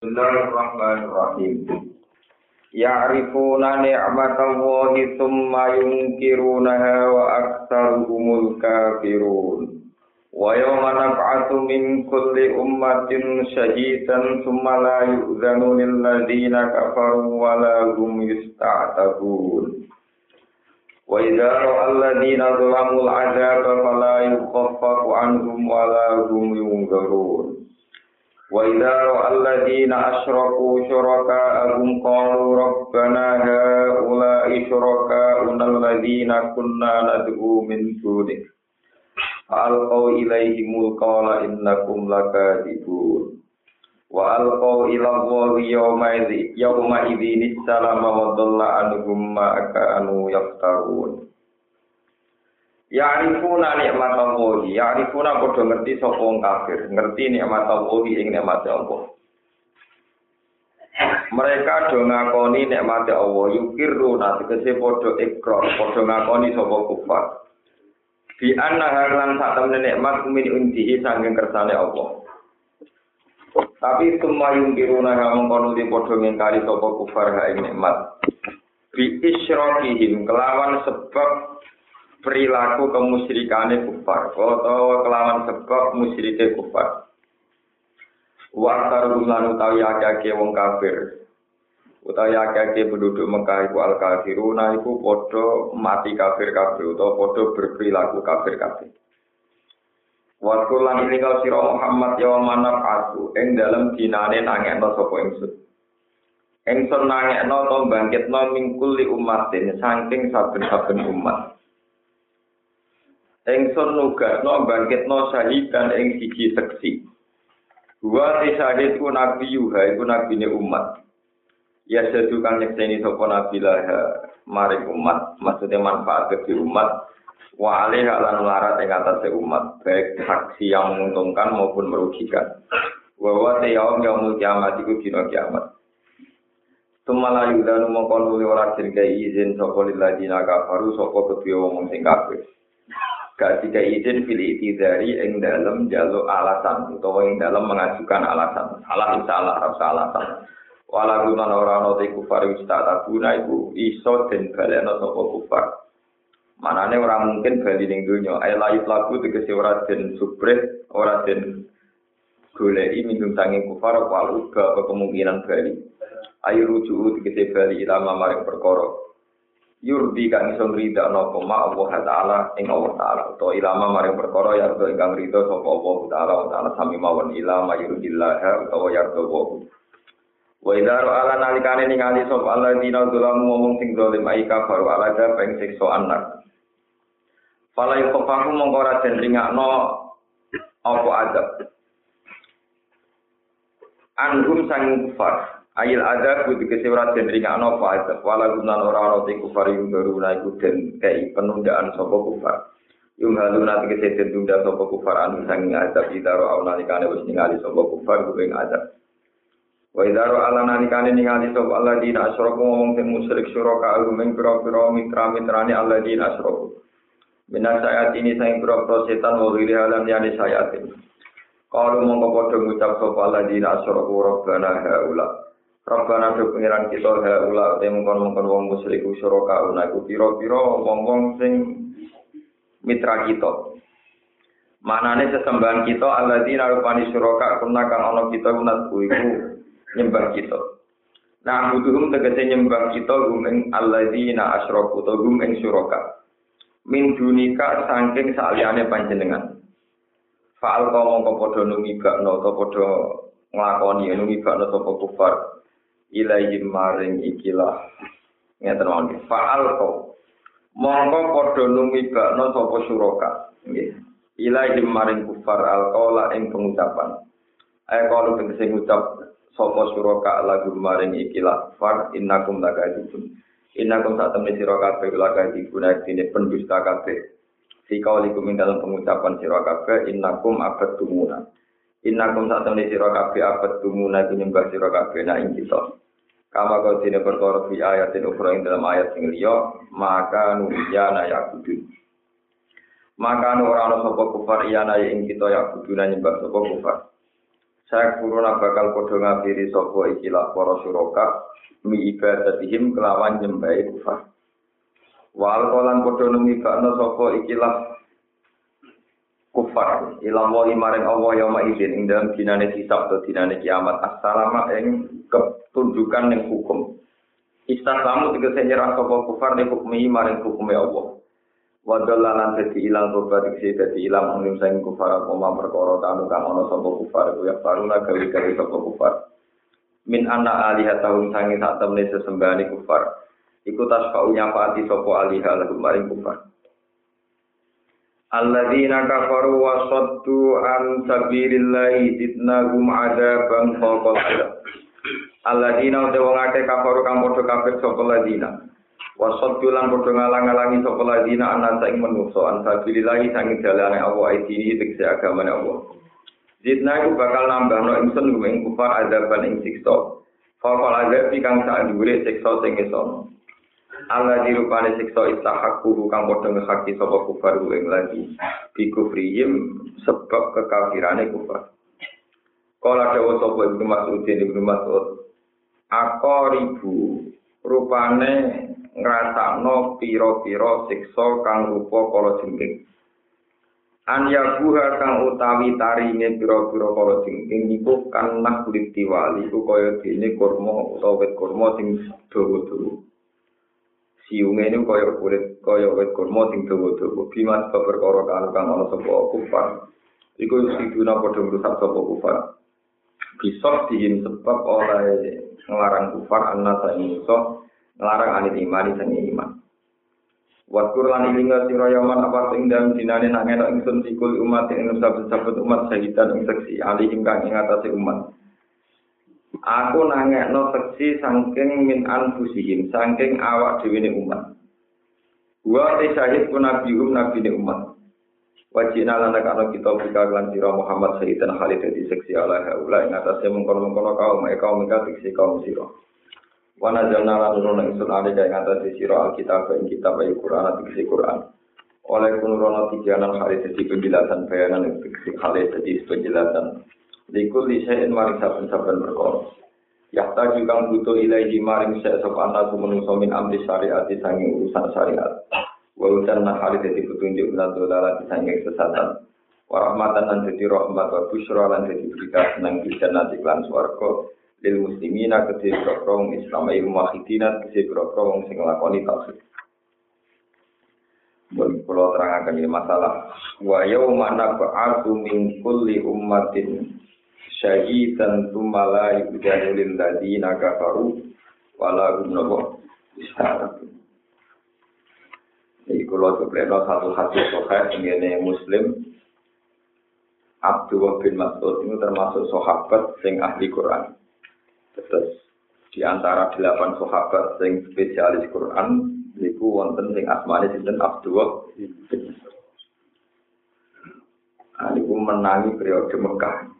Bismillahirrahmanirrahim. Ya'rifuna ni'matallahi thumma yunkirunaha wa aktsaruhumul kafirun. Wa yawma nab'atsu min kulli ummatin shahidan thumma la yu'dzanu lil ladzina kafaru wa la hum yusta'tabun. Wa idza ra'a alladzina zalamul 'adzaba fala yukhaffafu 'anhum wa la hum yunzarun. وإذا رأى الذين أشركوا شركاءهم قالوا ربنا هؤلاء شركاؤنا الذين كنا ندعو من دونك فألقوا إليهم القول إنكم لكاذبون وألقوا إلى الله يومئذ يومئذ السلام وضل عنهم ما كانوا يفترون Ya'rifuna nikmat Allah, ya'rifuna padha ngerti sapa wong kafir, ngerti nikmat Allah ing nikmat Allah. Mereka do ngakoni nikmat Allah, yukiruna tegese padha ikrar, padha ngakoni sapa kufar. Bi anna halan sak temene nikmat min undihi sanging kersane Allah. Tapi semua yungkiruna kamu kono di padha ngingkari sapa kufar ha nikmat. Bi isyrokihim kelawan sebab perilaku kemusyrikane kufar atau kelawan sebab musyrike kufar wa lan utawi akeh wong kafir utawi akeh penduduk Mekah iku al kafiruna iku padha mati kafir kafir utawa padha berperilaku kafir kafir Waktu lan ini kau Muhammad ya manap aku, ing dalam dinane nangekno sapa ingsun. Ingsun nangekno to bangkitno mingkuli umatin saking saben-saben umat. Engson nugasno bangkitno syahidan ing siji seksi. Wa syahid ku nabi yuha iku nabine umat. Ya sedu kang nyekseni sapa nabi lah maring umat, maksudnya manfaat bagi umat. Wa alih lan larat ing atase umat, baik saksi yang menguntungkan maupun merugikan. Wa wa yaum yaumul kiamat iku dina kiamat. Tumala yudhanu mongkon ora izin sapa lilladina kafaru sapa kedua wong sing kafir. Tiga izin pilih itidari yang dalam jalur alasan atau yang dalam mengajukan alasan. Salah salah rasa alasan walau guna orang noti kufar wisata guna ibu iso dan baleno sopo kufar. Mana orang mungkin bali ning dunia ayo layu lagu tegesi ora den subret ora den golei minum kufar walau ke kemungkinan bali. Ayo rujuk tegesi bali ilama maring perkara yurdi kang iso ngrida napa ma Allah taala ing Allah taala. To ilama maring perkara ya to ingkang rida sapa Allah taala wa taala sami mawon ilama yurdillah utawa ya to wa. Wa idza ra'ala nalikane ningali sapa Allah dina dolam ngomong sing zalim ai kafir ala da peng siksa anak. Fala yufahu mongko ora den ringakno apa adab. Anhum sang kufar ayil azab kudu kesewra den ringakno apa itu wala gunan ora ono te kufar yung guru na den kei penundaan sapa kufar. Yung halu nate kese den tunda sapa kufar anu sang azab. Idaro ana nikane wis ningali sapa kufar kuwi azab. Wa idaro ala nani ningali sapa allah di asroku wong te musyrik syuraka alu min pro pro mitra mitrane allah di asroku Minat saya ini saya berapa setan mau diri alam yang saya ini. Kalau mau ngobrol dengan ucap sopala di nasor kurok dan. Rabbana do pengiran kita ha ula te mongkon-mongkon wong musyrik syuraka una iku pira-pira wong-wong sing mitra kita. Manane sesembahan kita alladzina rupani syuraka kuna kang ana kita kunat iku nyembah kita. Nah, butuhum tegese nyembah kita gumeng alladzina asyraku to gumeng syuraka. Min dunika saking saliyane panjenengan. Fa'al kau mongko padha numibakno to padha nglakoni numibakno sapa kufar ilaihim maring ikilah. Ngeten mawon. Faal ko. Mongko padha numibakno sapa suraka nggih. Ilaihim maring kufar alqaula ing pengucapan. Ayo kalau tegese ngucap sapa suraka lagu maring ikilah. Far innakum lakadzibun innakum sak temne sira kabeh lakadzibun dene pendusta kabeh. Fi kaulikum ing dalam pengucapan sira kabeh innakum abadumuna Innakum saat temen sira kabeh abad tumuna nyembah sira kabeh nak ing kita. Kama kau tidak perkara fi ayatin ukhra ing dalam ayat sing liya, maka nuyana yakudu. Maka ora ana sapa kufar iyana ing kita yakuduna nyembah sapa kufar. Saya kuruna bakal podo ngafiri sopo ikilah para syuraka mi ibadatihim kelawan nyembah kufar. Wal kolan podo nungi bakno sopo ikilah kufar ilang wa maring Allah yauma idzin ing dalam dinane hisab atau dinane kiamat assalama ing ketundukan ning hukum. Istaslamu tegese nyerah sapa kufar ning hukmi maring hukume Allah. Wadalla lan dadi ilang tobat iki dadi ilang mung sing kufar koma perkara kanu kang ana sapa kufar ku ya paruna gawe-gawe sapa kufar. Min anna aliha tahun sangi sak temne sesembahane kufar. Iku tasfa'u nyafaati sapa aliha lagu maring kufar. Alladzina kafaru wa saddu an sabilillahi zidnahum adaban fawqal adab. Alladzina akeh kafaru kang padha kafir sapa ladina. Wasot lan padha ngalang-alangi sapa ladina ana ing menungso an sabilillahi sangi dalane Allah iki tegese agamane Allah. Zidna iku bakal nambahno ingsun ing kufar adaban ing siksa. Faqal adab kang sak dhuwure siksa sing isono. Allah dirupane siksa istahaqu kang padha ngehaki sapa kufar ing lagi. Bi kufrihim sebab kekafirane kufar. Kala dawa sapa Ibnu Mas'ud Ibnu Mas'ud akoribu rupane ngrasakno pira-pira siksa kang rupa kala jengking. An yabuha kang utawi tarine pira-pira kala jengking niku kan kulit diwali ku kaya dene kurma utawa wit kurma sing dawa-dawa. Siunge ini kaya kulit kaya wit kurma sing dawa-dawa. Bimas perkara kang kang ana sapa kufar. Iku siduna padha ngrusak sapa kufar. Bisok dihim sebab oleh ngelarang kufar anak sa imusoh larang anit iman sing iman. Waskur lan ilinga sira yaman apa sing dalem dinane nak ngetok ingsun sikul umat ing saben-saben umat sahidan ing seksi ali ing kang ing atase umat. Aku nangekno seksi saking min anfusihim saking awak dhewe umat. Wa syahid ku nabi um nabi ne umat. Wajina lan kana kita bika lan sira Muhammad sahidan khalid di seksi ala haula ing atase mengkono-mengkono kaum e kaum iki kaum sira. Wana jalna lan nurun ingsun ale kaya ngata di siro alkitab ing kitab ayu Quran kisi Quran. Oleh kunurono tiganan hari jadi penjelasan bayanan yang kisi hari jadi penjelasan. Likul lisain maring saben-saben perkara. Yahta juga butuh ilaihi maring saya sopan nasu menungso min amri syariat di sanging urusan syariat. Walusan nah hari jadi petunjuk dolala di sanging sesatan. Warahmatan lan jadi rahmat wa busyra lan jadi berita senang bisa nanti klan suarga. lil muslimina kedhe prokrom Islam ayu muwahhidina kedhe prokrom sing nglakoni tauhid. Bon kula ini masalah wa yauma nab'atu min kulli ummatin syahidan tsumma la yujadu lil ladina kafaru wala hum isyarat. Jadi kalau sebenarnya satu hadis sohail ini Muslim Abdullah bin Mas'ud itu termasuk sahabat sing ahli Quran. Terus di antara delapan sahabat sing spesialis Quran niku wonten sing asmane sinten Abdullah bin Nah, niku menangi periode Mekah.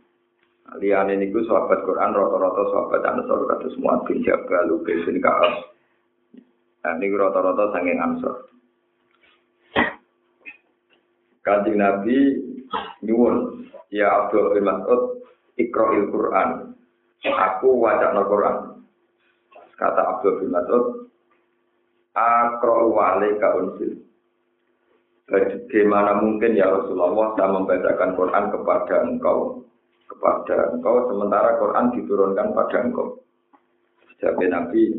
Liane niku sahabat Quran rata-rata sahabat Ansor kados semua bin Jabal, Ubay bin Ka'ab. Nah, niku rata-rata saking Ansor. Kanjeng Nabi nyuwun, ya Abdul bin Mas'ud, Iqra'il Quran. Aku wajah no Quran. Kata Abdul bin Mas'ud, Akro wale unsil. Bagaimana mungkin ya Rasulullah saya membacakan Quran kepada engkau, kepada engkau sementara Quran diturunkan pada engkau. Jawab Nabi,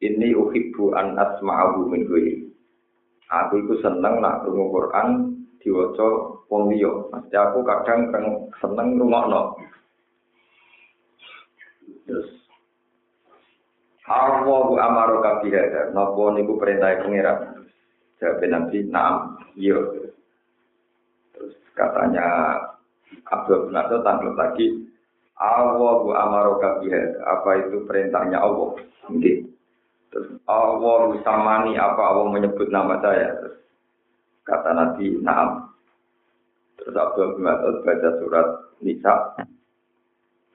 ini uhibbu an asma'ahu min Aku itu seneng nak rungu Quran diwaca wong liya. Mesti aku kadang seneng rungokno. Terus Allahu amaro kabihada, napa niku perintah pengiran. Jawab Nabi, "Na'am." Iya. Terus katanya Abdul bin Mas'ud tanggal lagi, Allahu amaro kabihada, apa itu perintahnya Allah? Nggih. Terus Allah samani apa Allah menyebut nama saya? Terus kata Nabi, "Na'am." Terus Abdul bin Mas'ud baca surat Nisa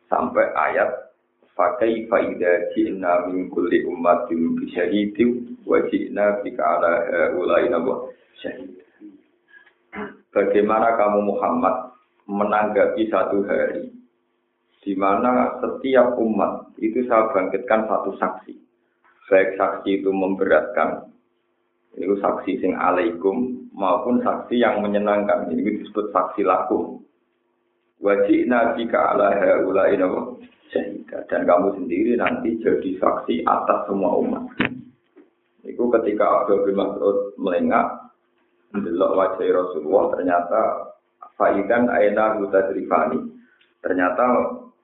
sampai ayat Fakai faida ji'na min kulli ummatin bi syahidin wa ji'na bika ala ulai nabo syahid. Bagaimana kamu Muhammad menanggapi satu hari di mana setiap umat itu saya bangkitkan satu saksi. Baik saksi itu memberatkan, itu saksi sing alaikum maupun saksi yang menyenangkan. Ini disebut saksi lakum. Wajib nabi ka ala haula dan kamu sendiri nanti jadi saksi atas semua umat. Itu ketika Abdul bin Mas'ud melengak, mendelok wajah Rasulullah ternyata faidan aina mutadrifani. Ternyata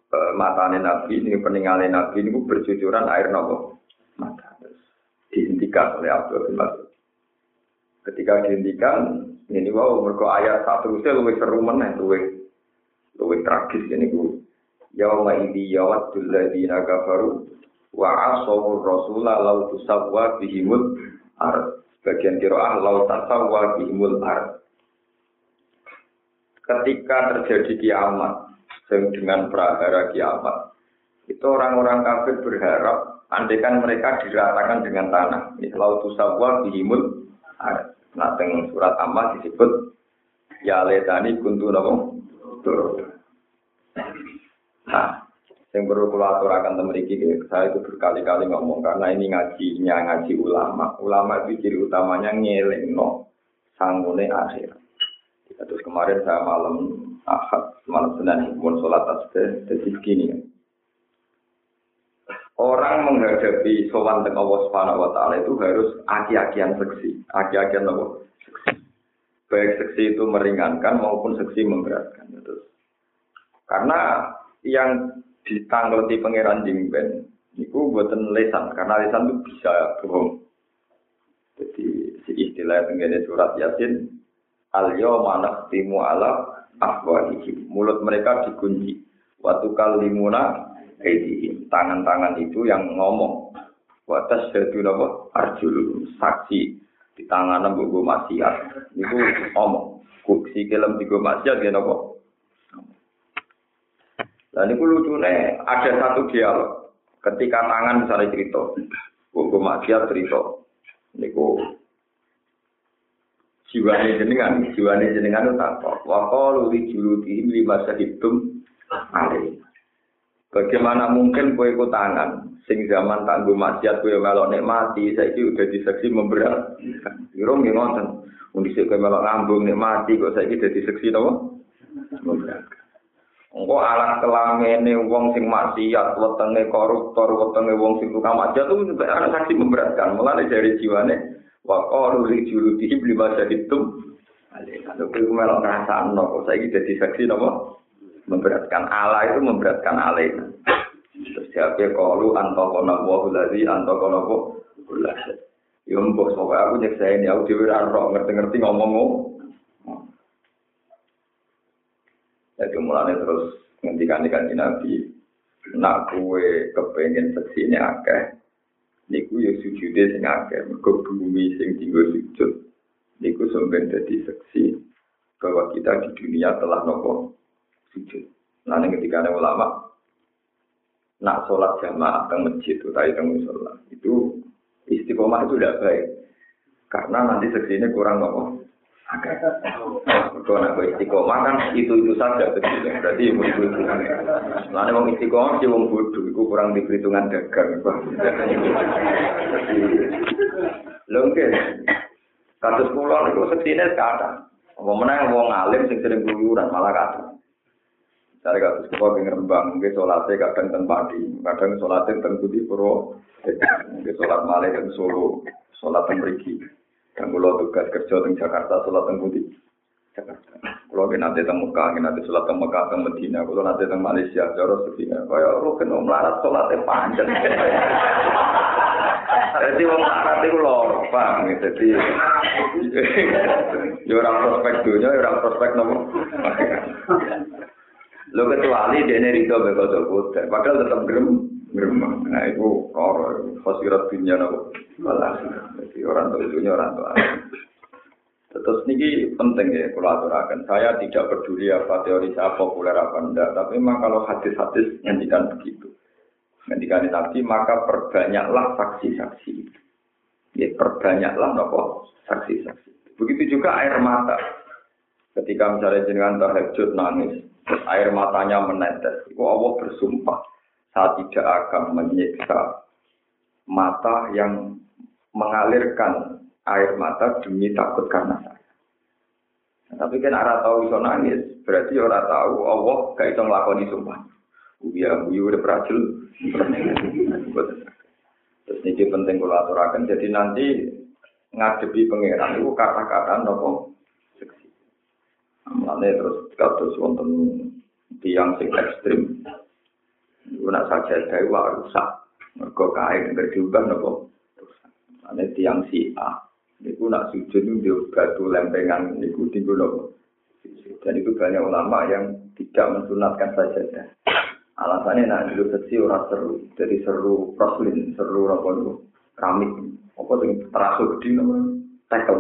e, matane Nabi ini peninggalan Nabi ini bercucuran air nopo mata. Dihentikan oleh Abdul bin Mas'ud. Ketika dihentikan, ini wow mereka ayat satu itu lebih seru meneh, lebih lebih tragis ini bu. Yauma idhi yawaddul ladina kafaru wa asawu rasula lau tusawwa bihimul ar. Bagian kiroah lau tasawwa bihimul ar. Ketika terjadi kiamat dengan prahara kiamat, itu orang-orang kafir berharap andaikan mereka diratakan dengan tanah. Lau tusawwa bihimul. Nah, dengan surat amal disebut ya letani kuntu nabo Nah, yang perlu kalau aturakan memiliki saya itu berkali-kali ngomong karena ini ngajinya ngaji ulama. Ulama itu ciri utamanya ngeleng no sanggune akhir. Terus kemarin saya malam ahad malam senin pun sholat tasbih jadi begini. Orang menghadapi sowan dengan Allah Subhanahu wa taala itu harus aki-akian seksi, aki-akian apa? Seksi. Baik seksi itu meringankan maupun seksi memberatkan. Terus karena yang ditanggleti pangeran Jingben niku buatan lesan karena lesan itu bisa bohong. Jadi si istilah tenggene surat Yasin al yawma nakhtimu ala afwahihim. Mulut mereka dikunci. Waktu kalimuna aidihim. Tangan-tangan itu yang ngomong. Watas jadu napa arjul saksi di tangan mbok maksiat. Niku ngomong. Kuksi kelem digo maksiat ya napa dan itu lucunya ada satu dialog. Ketika tangan misalnya cerita, gue maksiat cerita, niku jiwane jenengan, jiwane jenengan itu tak Wakol uli juluti lima hitung ale. Bagaimana mungkin kue ku tangan, sing zaman tangguh maksiat kue melok nikmati, itu udah diseksi memberat. Irung nggih ngoten. Undisik kue melok ngambung nikmati, kok saya udah diseksi memberat. Engko alat kelamene wong sing maksiat, wetenge koruptor, wetenge wong sing tukang maksiat itu ada saksi memberatkan. Mulane dari jiwane wa qalu li juludi bi masaditum. Ale kalau kuwi melok ngrasakno kok saiki dadi saksi napa? Memberatkan Allah itu memberatkan Ale. Terus siapa qalu antaqana wa allazi antaqana wa Yo mbok sok aku nyeksa ini aku dhewe ora ngerti-ngerti ngomong Jadi mulanya terus ngendikan ikan Nabi, nak kue kepengen seksi ini akeh, niku ya sujude sing akeh, mergo bumi sing tinggal sujud, niku sampai jadi seksi bahwa kita di dunia telah nopo sujud. Nah, ketika ada ulama, nak sholat jamaah ke masjid itu tadi temu sholat itu istiqomah itu tidak baik karena nanti seksi ini kurang nopo kalau nak istiqomah kan itu itu saja betul. Berarti ibu itu. Lalu mau istiqomah sih wong bodoh, itu kurang di perhitungan dagang. Lengke, kasus pulau itu setiene sekarang. Apa mana wong alim sing sering keluyuran malah kata. Dari kasus pulau yang rembang, mungkin sholatnya kadang tempati, kadang sholatnya tengkudi puro, mungkin sholat malah dan solo, sholat tembriki. Yang kalau tugas kerja di Jakarta, sholat di Budi. Jakarta. Kalau nanti di Mekah, nanti sholat di Mekah, di Medina. Kalau nanti di Malaysia, jauh sedihnya. Kayak rukun melarat sholatnya panjang. Jadi wong melarat itu lor, paham Jadi, ya orang prospek dunia, ya orang prospek nomor. Lo kecuali dia ini ridho bekal padahal tetap gerem. Gremeng. Nah itu orang fasirat dunia nopo. Balas. Jadi orang tua orang tua. Terus ini penting ya kalau aturakan. Saya tidak peduli apa teori saya populer apa enggak. Tapi memang kalau hadis-hadis ngendikan begitu. Ngendikan nabi maka perbanyaklah saksi-saksi. Ya perbanyaklah nopo saksi-saksi. Begitu juga air mata. Ketika misalnya jenengan tahajud nangis, air matanya menetes. Itu Allah bersumpah, saya tidak akan menyiksa mata yang mengalirkan air mata demi takut karena saya. Tapi kan orang tahu iso nangis, berarti orang tahu Allah gak iso ngelakoni sumpah. Uya, uya udah berhasil. Terus ini penting kalau aturakan. Jadi nanti ngadepi pangeran itu kata-kata nopo seksi. Mulanya terus kados wonten tiang sing ekstrim. Iku nak saja dari rusak. Mergo kain berjubah nopo. Ane tiang si A. Niku nak sujud itu batu lempengan niku tinggal nopo. Dan itu banyak ulama yang tidak mensunatkan saja. Alasannya nak dulu seksi orang seru, jadi seru proslin, seru apa itu keramik, apa itu terasa gede nama tekel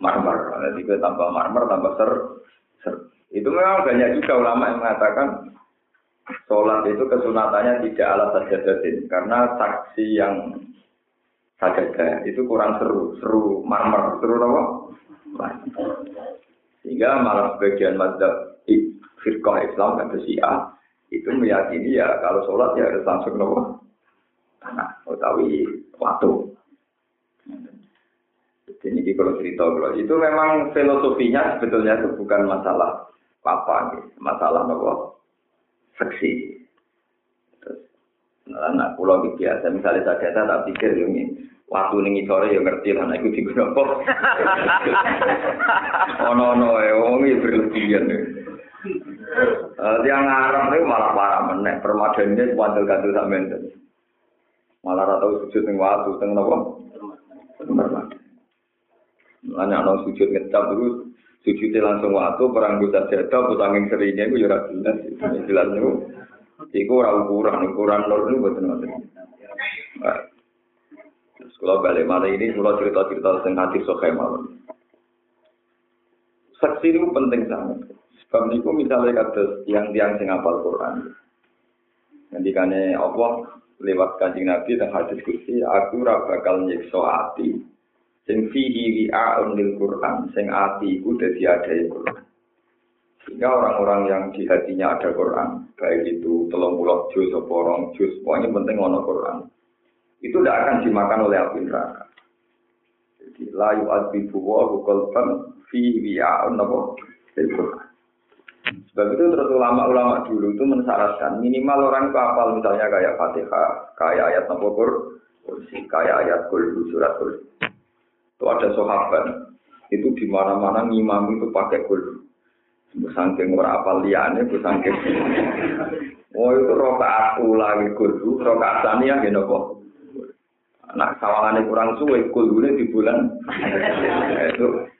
marmer, jadi tambah marmer tambah ser, ser. Itu memang banyak juga ulama yang mengatakan sholat itu kesunatannya tidak ala sajadatin karena saksi yang sajadah itu kurang seru, seru marmer, seru apa? Sehingga malah sebagian mazhab firqah Islam kata Syiah itu meyakini ya kalau sholat ya harus langsung nopo tanah utawi waktu. Jadi ini kalau cerita kalau itu memang filosofinya sebetulnya itu bukan masalah apa masalah nopo seksi. Terus, nah, nah pulau biasa misalnya saya tak pikir ini waktu ning sore ya ngerti lah nek iku digunakan. Ono ono e wong iki berlebihan. Uh, yang ngarang itu malah parah menek sepanjang ganti tak menten. Malah rata sujud yang waktu tengah nopo. Nanya nong sujud ngecap terus sujudnya langsung waktu perang gue saja ada pusangin seringnya gue jelas jelas jelas itu. Iku orang ukuran ukuran lor ini buat nanti. Kalau balik mana ini, kalau cerita-cerita tentang hati sokai malam. Saksi itu penting sangat. Sebab niku misalnya kata yang tiang sing apal Quran. Ngendikane Allah lewat kanjeng Nabi dan hadis kursi, aku ora bakal nyiksa ati sing fihi wi'a'un lil Quran, sing ati iku dadi adae Quran. Sehingga orang-orang yang di hatinya ada Quran, baik itu telung puluh juz atau juz, pokoknya penting ono Quran. Itu tidak akan dimakan oleh api neraka. Jadi layu adbibu wa qalban fi wi'a'un apa lil Quran. Sebab itu terus ulama-ulama dulu itu mensyaratkan minimal orang itu hafal misalnya kayak Fatihah, kayak ayat kursi, kayak ayat Kulhu, surat Kulhu. Itu ada sahabat, itu di mana-mana ngimam itu pakai Kulhu. Sangking ora apal liane, sangking. Oh itu rokaat lagi Kulhu, rokaat ya nopo. Nah, sawangannya kurang suwe, Kulhunya di bulan. itu.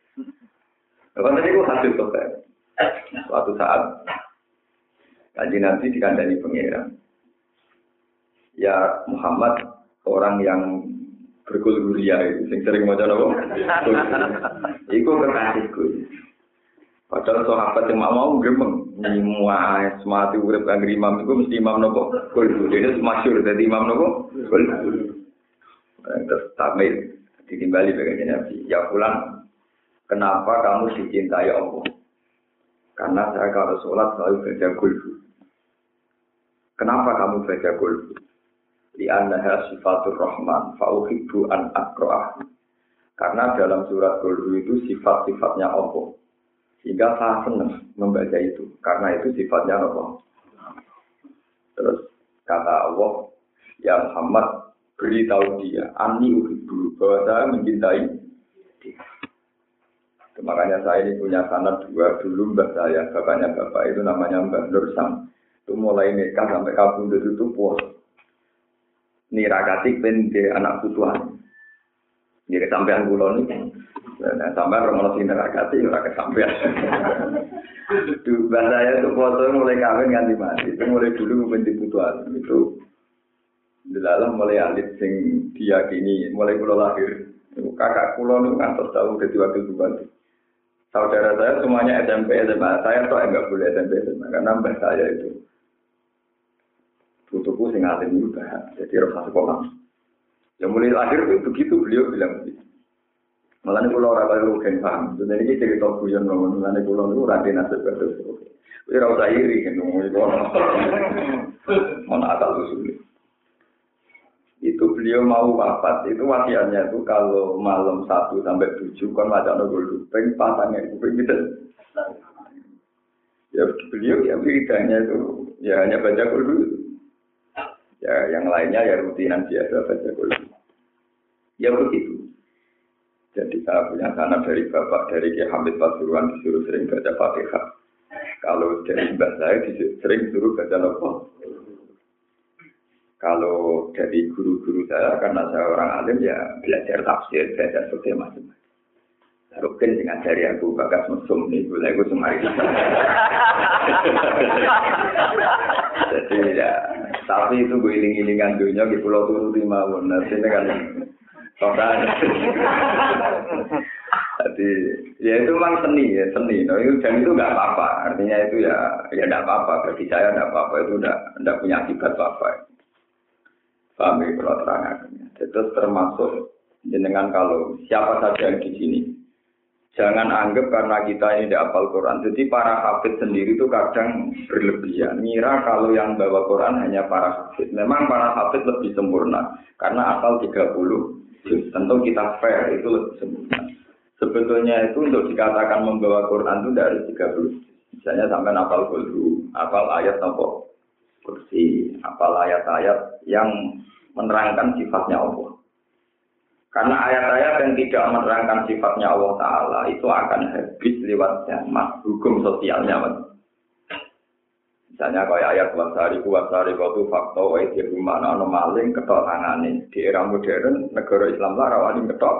Lepas tadi gue hasil kok Suatu saat kaji nanti dikandani pengiran. Ya Muhammad orang yang berkulguria itu, sing sering mau apa? Iku kekasihku. Padahal sahabat yang mau gremeng, semua semati urip kang imam itu mesti imam nopo kulgu. Dia masyur jadi imam nopo kulgu. Terus tamil ditimbali bagian Nabi. Ya pulang, kenapa kamu dicintai Allah? Karena saya kalau sholat selalu baca kulhu. Kenapa kamu baca kulhu? Di annaha sifatur rahman, fa'uhibbu an akro'ah. Karena dalam surat kulhu itu sifat-sifatnya Allah. Sehingga saya senang membaca itu. Karena itu sifatnya Allah. Terus kata Allah, Ya Muhammad, beritahu dia, Ani uhibbu, bahwa saya mencintai dia. Makanya saya ini punya sanat dua dulu mbak saya, bapaknya bapak itu namanya Mbak Nur Sam. Itu mulai nikah sampai kabundut itu puas. Nirakati pende anak putuan. Jadi sampean kulo ini, nah, sampean romono sing nirakati ora. Duh, mbak saya itu foto mulai kawin ganti mati. Itu mulai dulu di putuan itu dalam mulai alit sing diyakini mulai kulo lahir. Kakak kulo itu ngantos tahu jadi wakil bupati. Saudara saya semuanya SMP, SMA. Saya tuh enggak boleh SMP, SMA. Karena mbak saya itu sing alim juga. Jadi rasa sekolah. Ya mulai lahir itu begitu beliau bilang begitu. Malah ini pulau orang kaya rugen paham. Jadi ini cerita guyon ngomong. Malah ini pulau itu raden nasib kados. Ini rasa iri kan ngomong itu. Mana akal sulit. Itu beliau mau wafat, itu wasiatnya itu kalau malam satu sampai tujuh kan macam nongol dupeng, patangnya itu gitu. Ya beliau ya beritanya itu ya hanya baca dulu. Ya yang lainnya ya rutinan biasa baca dulu. Ya begitu. Jadi saya punya sana dari bapak dari Kiai Hamid Pasuruan disuruh sering baca Fatihah. Kalau dari mbak saya sering suruh baca nopo. Kalau dari guru-guru saya karena saya orang alim ya belajar tafsir, belajar seperti macam-macam. Rukin dengan dari aku bagas mesum nih, gue lagi semari. Jadi ya, tapi itu gue iling-ilingan dunia di pulau turu lima benar sini kan total. Jadi ya itu memang seni ya seni. No, itu dan itu nggak apa-apa. Artinya itu ya ya nggak apa-apa. Bagi saya nggak apa-apa itu nggak nggak punya akibat apa-apa. Paham ya kalau. Itu termasuk dengan kalau siapa saja yang di sini Jangan anggap karena kita ini tidak hafal Quran. Jadi para hafid sendiri itu kadang berlebihan. Mira kalau yang bawa Quran hanya para hafid. Memang para hafid lebih sempurna. Karena hafal 30 juz. Tentu kita fair itu lebih sempurna. Sebetulnya itu untuk dikatakan membawa Quran itu dari 30 Misalnya sampai hafal dulu, hafal ayat nopo kursi, hafal ayat-ayat yang menerangkan sifatnya Allah. Karena ayat-ayat yang tidak menerangkan sifatnya Allah Ta'ala itu akan habis lewat zaman hukum sosialnya. Misalnya kayak ayat wasari wasari waktu fakta wa itu mana no maling ketok tangane di era modern negara Islam lah rawani ketok.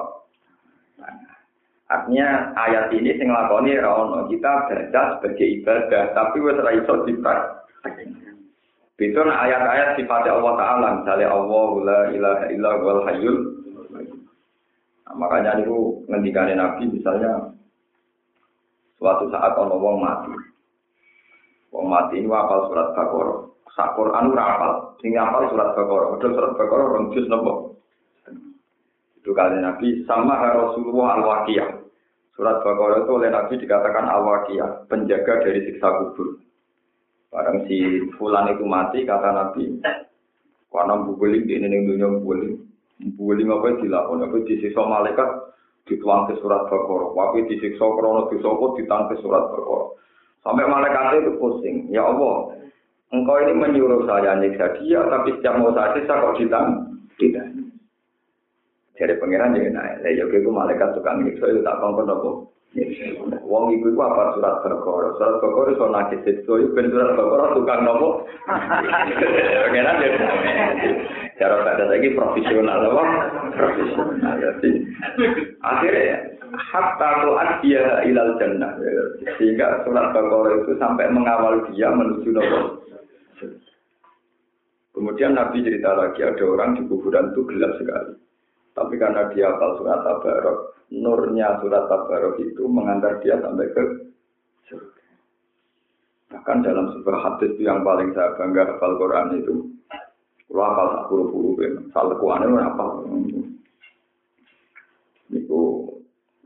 Artinya ayat ini sing lakoni rawon kita baca sebagai ibadah tapi wes ra iso Itu ayat-ayat sifatnya Allah Ta'ala misalnya Allah la ilaha illa wal hayyul makanya itu ngendikane Nabi misalnya suatu saat ono wong mati. Wong mati ini hafal surat Baqarah. Sak Quran ora hafal, sing hafal surat Baqarah. Padahal surat Baqarah rong juz nopo? Itu kali Nabi sama Rasulullah Al-Waqiyah. Surat Baqarah itu oleh Nabi dikatakan Al-Waqiyah, penjaga dari siksa kubur. Barang si fulan itu mati, kata Nabi, karena bukuling di ini dunia bukuling, Buli apa dilakoni, apa disiksa malaikat dituang ke surat Baqarah. Wapi disiksa krono disopo ditang ke surat Baqarah. Sampai malaikat itu pusing. Ya Allah, engkau ini menyuruh saya nyiksa dia, tapi setiap mau saya siksa kok ditang? Tidak. Jadi pangeran jadi naik. Ya, itu malaikat tukang nyiksa itu tak kongkong apa? Wong iku iku apa surat Baqarah. Surat Baqarah iso nakis itu ben surat Baqarah tukang nopo. Pengenan ya. Cara baca lagi profesional apa? Profesional. Jadi akhirnya hatta tu'ad dia ilal jannah. Sehingga surat Baqarah itu sampai mengawal dia menuju nopo. Kemudian Nabi cerita lagi ada orang di kuburan itu gelap sekali. Tapi karena dia hafal surat Tabarok, nurnya surat Tabarok itu mengantar dia sampai ke surga. Bahkan dalam sebuah hadis yang paling saya bangga hafal Quran itu, kalau hafal tak buru-buru, salah kuannya hafal. Itu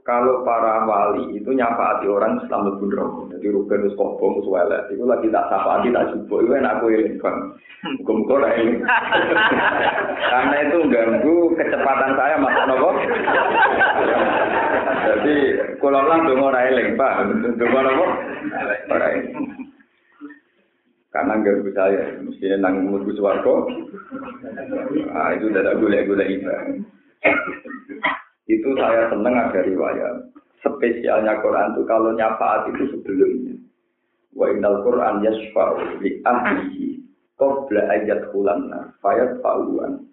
kalau para wali itu nyapaati orang Islam lebih rokok. Jadi Ruben wis kobong wis welek. Iku lagi tak sapaati tak jupuk. Iku enak ini bang. Muga-muga. Karena itu ganggu kecepatan saya mas nopo. Jadi kalau lah dongo ora eling, Pak. Dongo nopo? Ora Karena ganggu saya, mestinya nang mlebu swarga. Ah itu udah gula-gula ibadah. Itu saya seneng ada riwayat. Spesialnya Quran itu kalau nyafaat itu sebelumnya. Wa innal Quran yasfa'u li ahlihi qabla ayat hulanna fayat fa'uan.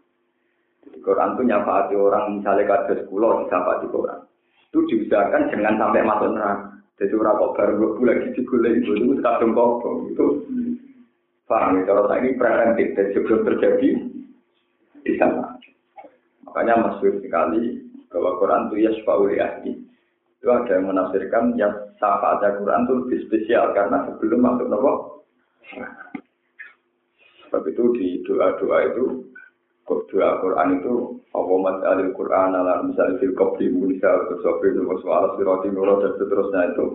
Quran itu nyafaati orang misalnya kados kula di Quran. Itu diusahakan jangan sampai masuk neraka. Jadi orang kok baru gue lagi digulai itu itu kadung kok itu paham ya kalau ini preventif dan sebelum terjadi di sana. Makanya masyhur sekali bahwa Quran itu ya li ahli. Itu ada yang menafsirkan ya syafaat Quran itu lebih spesial karena sebelum masuk nopo. Sebab itu di doa-doa itu doa Quran itu apa mas'alil Quran ala misalnya fil qabli Musa atau Sobri wa su'ala sirati dan seterusnya itu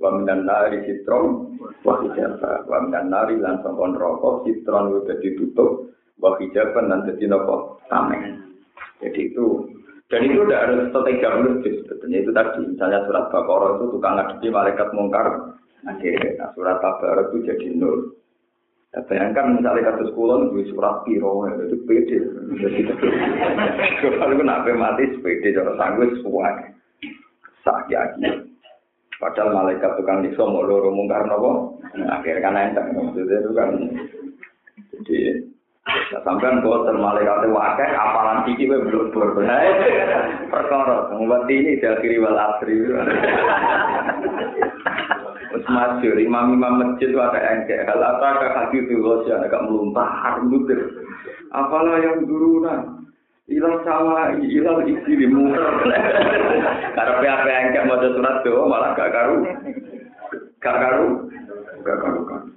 wa minan nari sitron wa hijabah wa minan nari lan sangkon rokok sitron udah ditutup wa hijaban dan jadi nopo tameng jadi itu dan itu tidak harus strategi logis sebetulnya itu tadi misalnya surat Baqarah itu tukang ngadepi malaikat mungkar akhirnya nah, surat Tabarak itu jadi nol Ya, bayangkan misalnya kasus kulon di surat piro itu pede. Kalau nabi mati sepede cara sanggup sesuai. Sakit lagi. Padahal malaikat tukang nyiksa mau loro mungkar nopo. Akhirnya kan enteng maksudnya itu kan. Jadi Nah, sampean boten malaikat wakai apalan iki wae blur-blur. Perkara ngomong ini diakhiri wal asri. Wes masyur, imam-imam masjid wae engke. Hal apa ka hati itu gosya agak melumpah muter. Apalah yang duruna. Ilang sama ilang muka. Karena apa engke mau surat doa malah gak karu. Gak karu. Gak karu kan.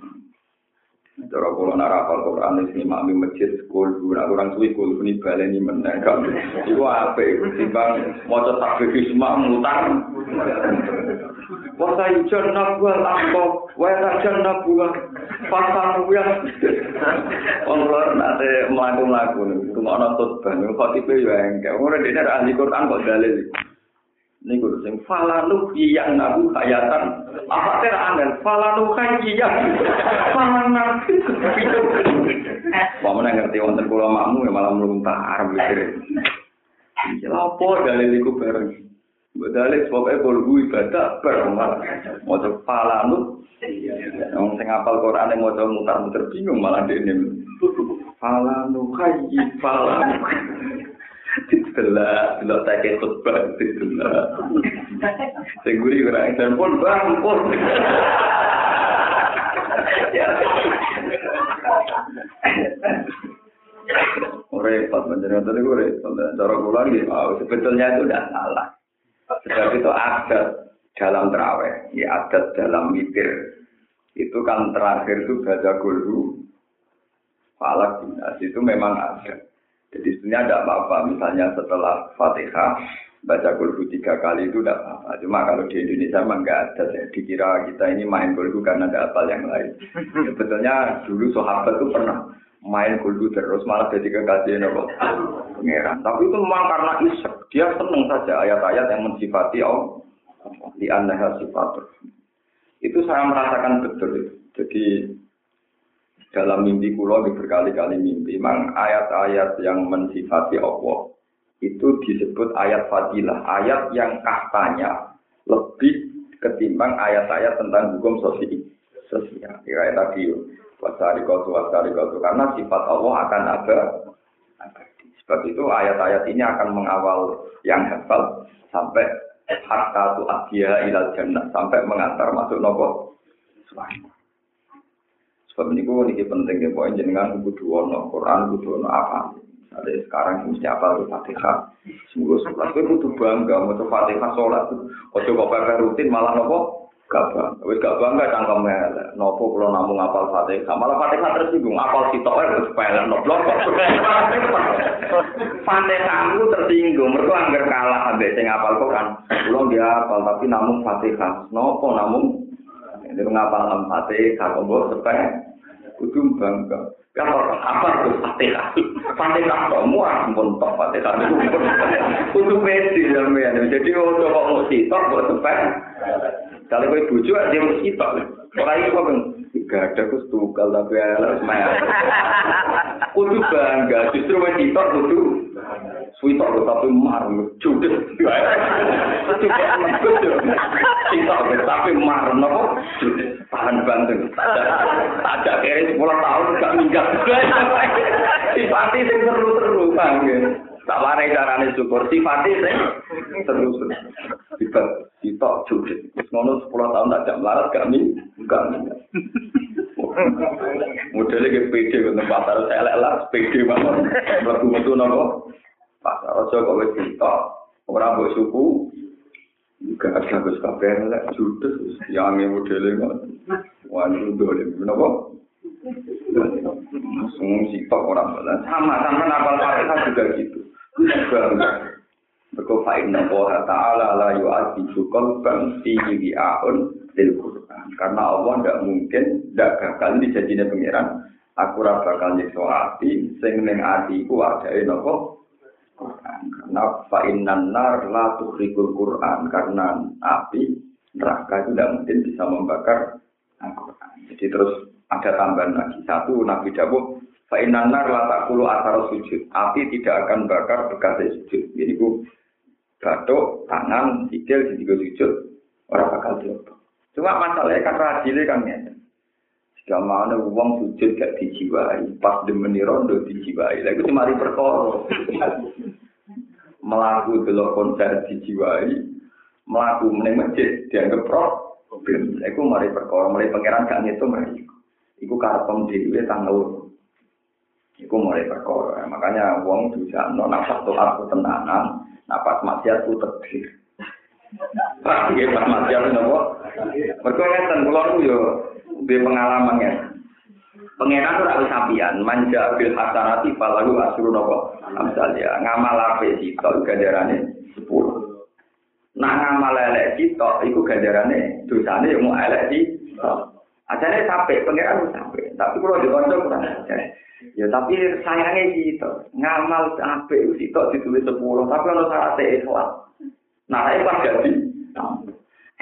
Cara kula nak rapal Quran iki mak mi masjid kul ora kurang suwi kul ni baleni meneng gak. Iku apik timbang maca takbir semak mutar. Wasa ijar nak gua lampo, wa tak jar. Pasar gua. Allah nate mlaku-mlaku niku ana tot ban kok tipe yo engke. Ora dene ahli Quran kok dalil. Ini gue sing falanu yang nabu hayatan. Apa ter angin? Falanu hayyan. Falanu Mau mana ngerti wonten kula makmu ya malah meluntar mikir. Ya apa dalil iku bareng. Mbok dalil sebabnya kalau gue bareng malah. Mau falanu. Yang sing apal Quran mau mutar-mutar bingung malah dene. Falanu hayyi falanu. Ditelah, delok tak khutbah ditelah. Sing guri ora pun bang pun. Repot menjadi tadi gue repot. Cara kula iki sebetulnya itu tidak salah. Sebab itu adat dalam terawih, ya adat dalam witir. Itu kan terakhir itu baca gulu, falak itu memang ada. Jadi sebenarnya tidak apa-apa. Misalnya setelah Fatihah, baca kulhu tiga kali itu tidak apa-apa. Cuma kalau di Indonesia memang nggak ada. Ya. Dikira kita ini main kulhu karena ada apa yang lain. Ya, betulnya dulu sahabat itu pernah main kulhu terus malah jadi kekasih nopo pangeran. Tapi itu memang karena isek. Dia senang saja ayat-ayat yang mensifati Allah. Di anda sifat Itu saya merasakan betul itu. Jadi dalam mimpi kulo berkali-kali mimpi, memang ayat-ayat yang mensifati Allah itu disebut ayat fadilah, ayat yang katanya lebih ketimbang ayat-ayat tentang hukum sosial. Sosial, kira tadi wasari kotu wasari kotu karena sifat Allah akan ada. Sebab itu ayat-ayat ini akan mengawal yang hafal sampai hatta tu adhiya ilal jannah sampai mengantar masuk nopo. Sebab ini gue ini penting ya, poin jenengan kudu ono Quran, kudu apa. Misalnya sekarang mesti apa itu Fatihah. Semoga sholat, gue kudu bangga, mau tuh Fatihah sholat. Ojo kok pakai rutin malah nopo gak bangga. Wis gak bangga. Nopo kalau namun apal Fatihah, malah Fatihah tersinggung. Apal sitok ae wis pelek nopo. Fatihah itu tersinggung. Mereka anggar kalah ambek sing apal kok kan. Kulo dia apal tapi namun Fatihah. Nopo namun ini ngapal am Fatihah, kok sepeh kudu bangga. Kalau apa tuh fatihah? Fatihah semua ampun tok fatihah itu kudu pede sampean. Jadi kalau kok mau sitok kok sepet. Kalau kowe bojo dia mau sitok. Ora iku kok gak ada kus tukal tapi ala semaya. Kudu bangga, justru wis sitok kudu Suwitok lho tapi mar judes. Sitok tapi mar nopo judes. Tahan banten. Ada kere 10 tahun gak minggat. Sifati sing seru-seru bang. Tak warai carane syukur sifati sing seru-seru. Sifat sitok judes. Ngono 10 tahun tak jam larat gak minggat. Modelnya kayak PD, pasar saya lelah, PD banget. Lagu-lagu nopo. pasar aja kok wis kita ora mbok suku gak ada wis kabeh lek judes yang modele kok wan dole menapa langsung sitok ora bolan sama sama apal fatihah juga gitu. Mergo fa inna Allah ta'ala la yu'adzibu qalban fi wi'aun lil Qur'an. Karena Allah tidak mungkin tidak bakal dijadinya pangeran. Aku ora bakal nyiksa ati sing ning ati iku adae napa? Quran. Karena fa innan nar la tuhrikul Qur'an. Karena api neraka itu tidak mungkin bisa membakar Al-Quran. Jadi terus ada tambahan lagi. Satu, Nabi Dawud, fa innan nar la takulu atar sujud. Api tidak akan bakar bekas sujud. Jadi bu batuk, tangan, sikil, juga sujud, orang bakal diobat. Cuma masalahnya kan rajile kan ya. Jika mana uang sujud gak dijiwai, pas demeni rondo dijiwai. Lalu itu mari perkara. Melaku delok konser dijiwai, melaku meneng masjid dianggap problem. Lalu mari perkara, mari pangeran gak ngitung mereka. Iku karpem dhewe tanggal Iku mulai perkara. Makanya uang bisa no nafas tuh aku tenanan, Nah maksiat ku terdiri. Iya pas maksiat nopo. Mereka ngeten kula niku yo duwe pengalaman ya. Pengenan ora wis sampeyan, manja bil hasanati falahu asru nopo. Amsal ya, ngamal ape sito ganjarane 10. Nah ngamal elek sito iku ganjarane dosane yo mau elek sito. Acaranya sampai, pengiran sampai. Tapi kalau di kantor kurang ajar. Ya tapi sayangnya gitu. Ngamal sampai itu ditulis sepuluh. Tapi kalau saya ikhlas. Nah, itu pas jadi.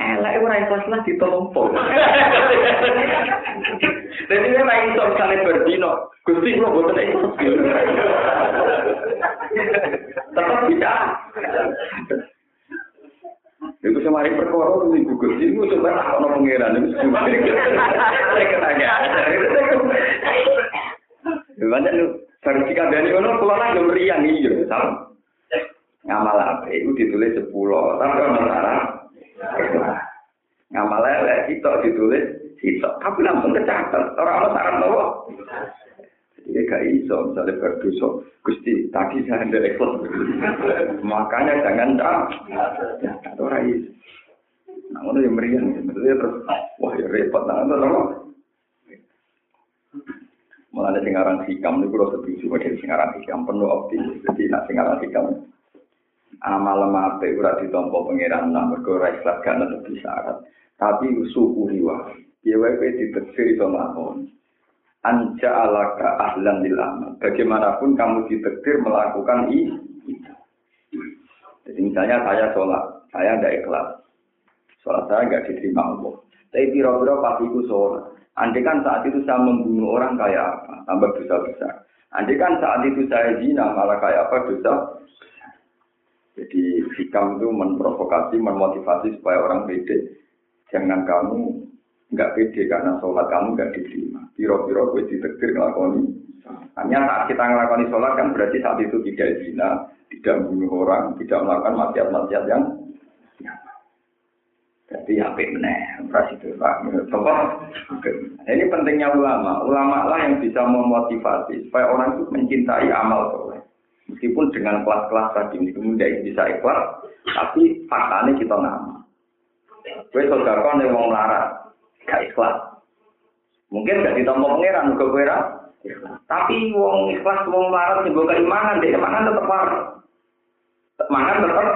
Elek ora ikhlas lah ditompo. Jadi ini ora iso misalnya berdino. Gusti kula boten ikhlas. Tetap bisa. Iku semari perkara ning Google. Iku coba ana pangeran niku. Tak tanya. Lha nek lu sertifikat dene ngono kula nang yo riang iki yo, sam. Ngamal ape iku ditulis 10, tapi ora masalah. Ngamal lek kita ditulis sitok, tapi langsung kecatet. Ora ana saran apa. Jadi gak iso misalnya berdosa. Gusti, tadi saya hendak ikhlas. Makanya jangan tak. Ya, orang iso. Nah, itu yang meriah. Maksudnya terus, wah ya repot. Nah, itu apa? Malah ada singaran hikam, itu kalau setuju model singaran hikam, penuh optimis. Jadi, nak singaran hikam, amal mate ora ditompo pangeran nak mergo ora ikhlas gak netepi syarat. Tapi suku riwa. Ya wae diteksir iso lakon. Anja alaka ahlan lil amal. Bagaimanapun kamu ditektir melakukan itu. Jadi misalnya saya sholat, saya tidak ikhlas. Sholat saya nggak diterima Allah. Tapi biro-biro pasti itu sholat. Andai kan saat itu saya membunuh orang kayak apa, tambah dosa besar. Andai kan saat itu saya zina, malah kayak apa dosa Jadi hikam itu memprovokasi, memotivasi supaya orang pede. Jangan kamu nggak pede karena sholat kamu nggak diterima. Piro-piro gue ditektir ngelakoni. Hanya saat kita ngelakoni sholat kan berarti saat itu tidak zina, tidak membunuh orang, tidak melakukan maksiat-maksiat yang jadi apa meneh, operasi itu pak. Ini pentingnya ulama. Ulama lah yang bisa memotivasi supaya orang itu mencintai amal soleh. Meskipun dengan kelas-kelas tadi itu tidak bisa ikhlas, tapi faktanya kita nama. Gue saudara yang mau melarat, gak ikhlas. Mungkin gak ditompo pangeran juga kowe Tapi wong ikhlas wong larat sing keimanan, dia mangan tetep waras. Mangan tetep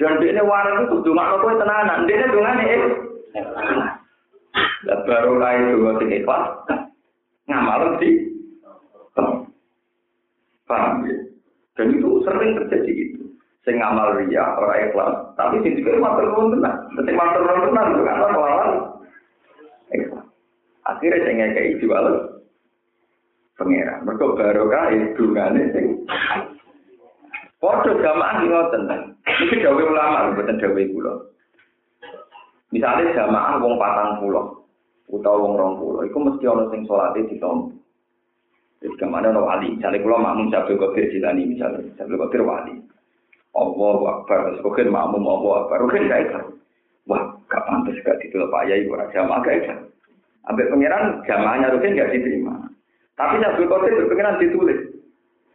dan dia ini waras itu kudu makna kowe tenanan, dia ini dongane ikhlas. Dan baru lahir dua sing ikhlas, ngamal sih. Paham ya? Dan itu sering terjadi itu. Sing ngamal ria, orang ikhlas. Tapi sing juga matur nuwun tenan. Sing matur nuwun tenan itu kan lawan Akhirnya jual pangeran. Mereka baru kaya dungane sing. Foto jamaah ini tentang. Ini dawe ulama, bukan dawe pulau. Misalnya jamaah wong patang pulau, utawa wong rong pulau, itu mesti ono sing sholatnya di tombo. Jadi ke mana ono wali, misalnya pulau makmum Sabtu Qadir Jilani misalnya, Sabtu Qadir wali. Allah Akbar, terus Qadir makmum Allah Akbar, Rukin gak Wah, gak pantas gak ditolak Pak Yai, orang jamaah gak ikhlas. Ambil pengiran jamaahnya Rukin nggak diterima. Tapi Abdul Qadir berpengiran ditulis.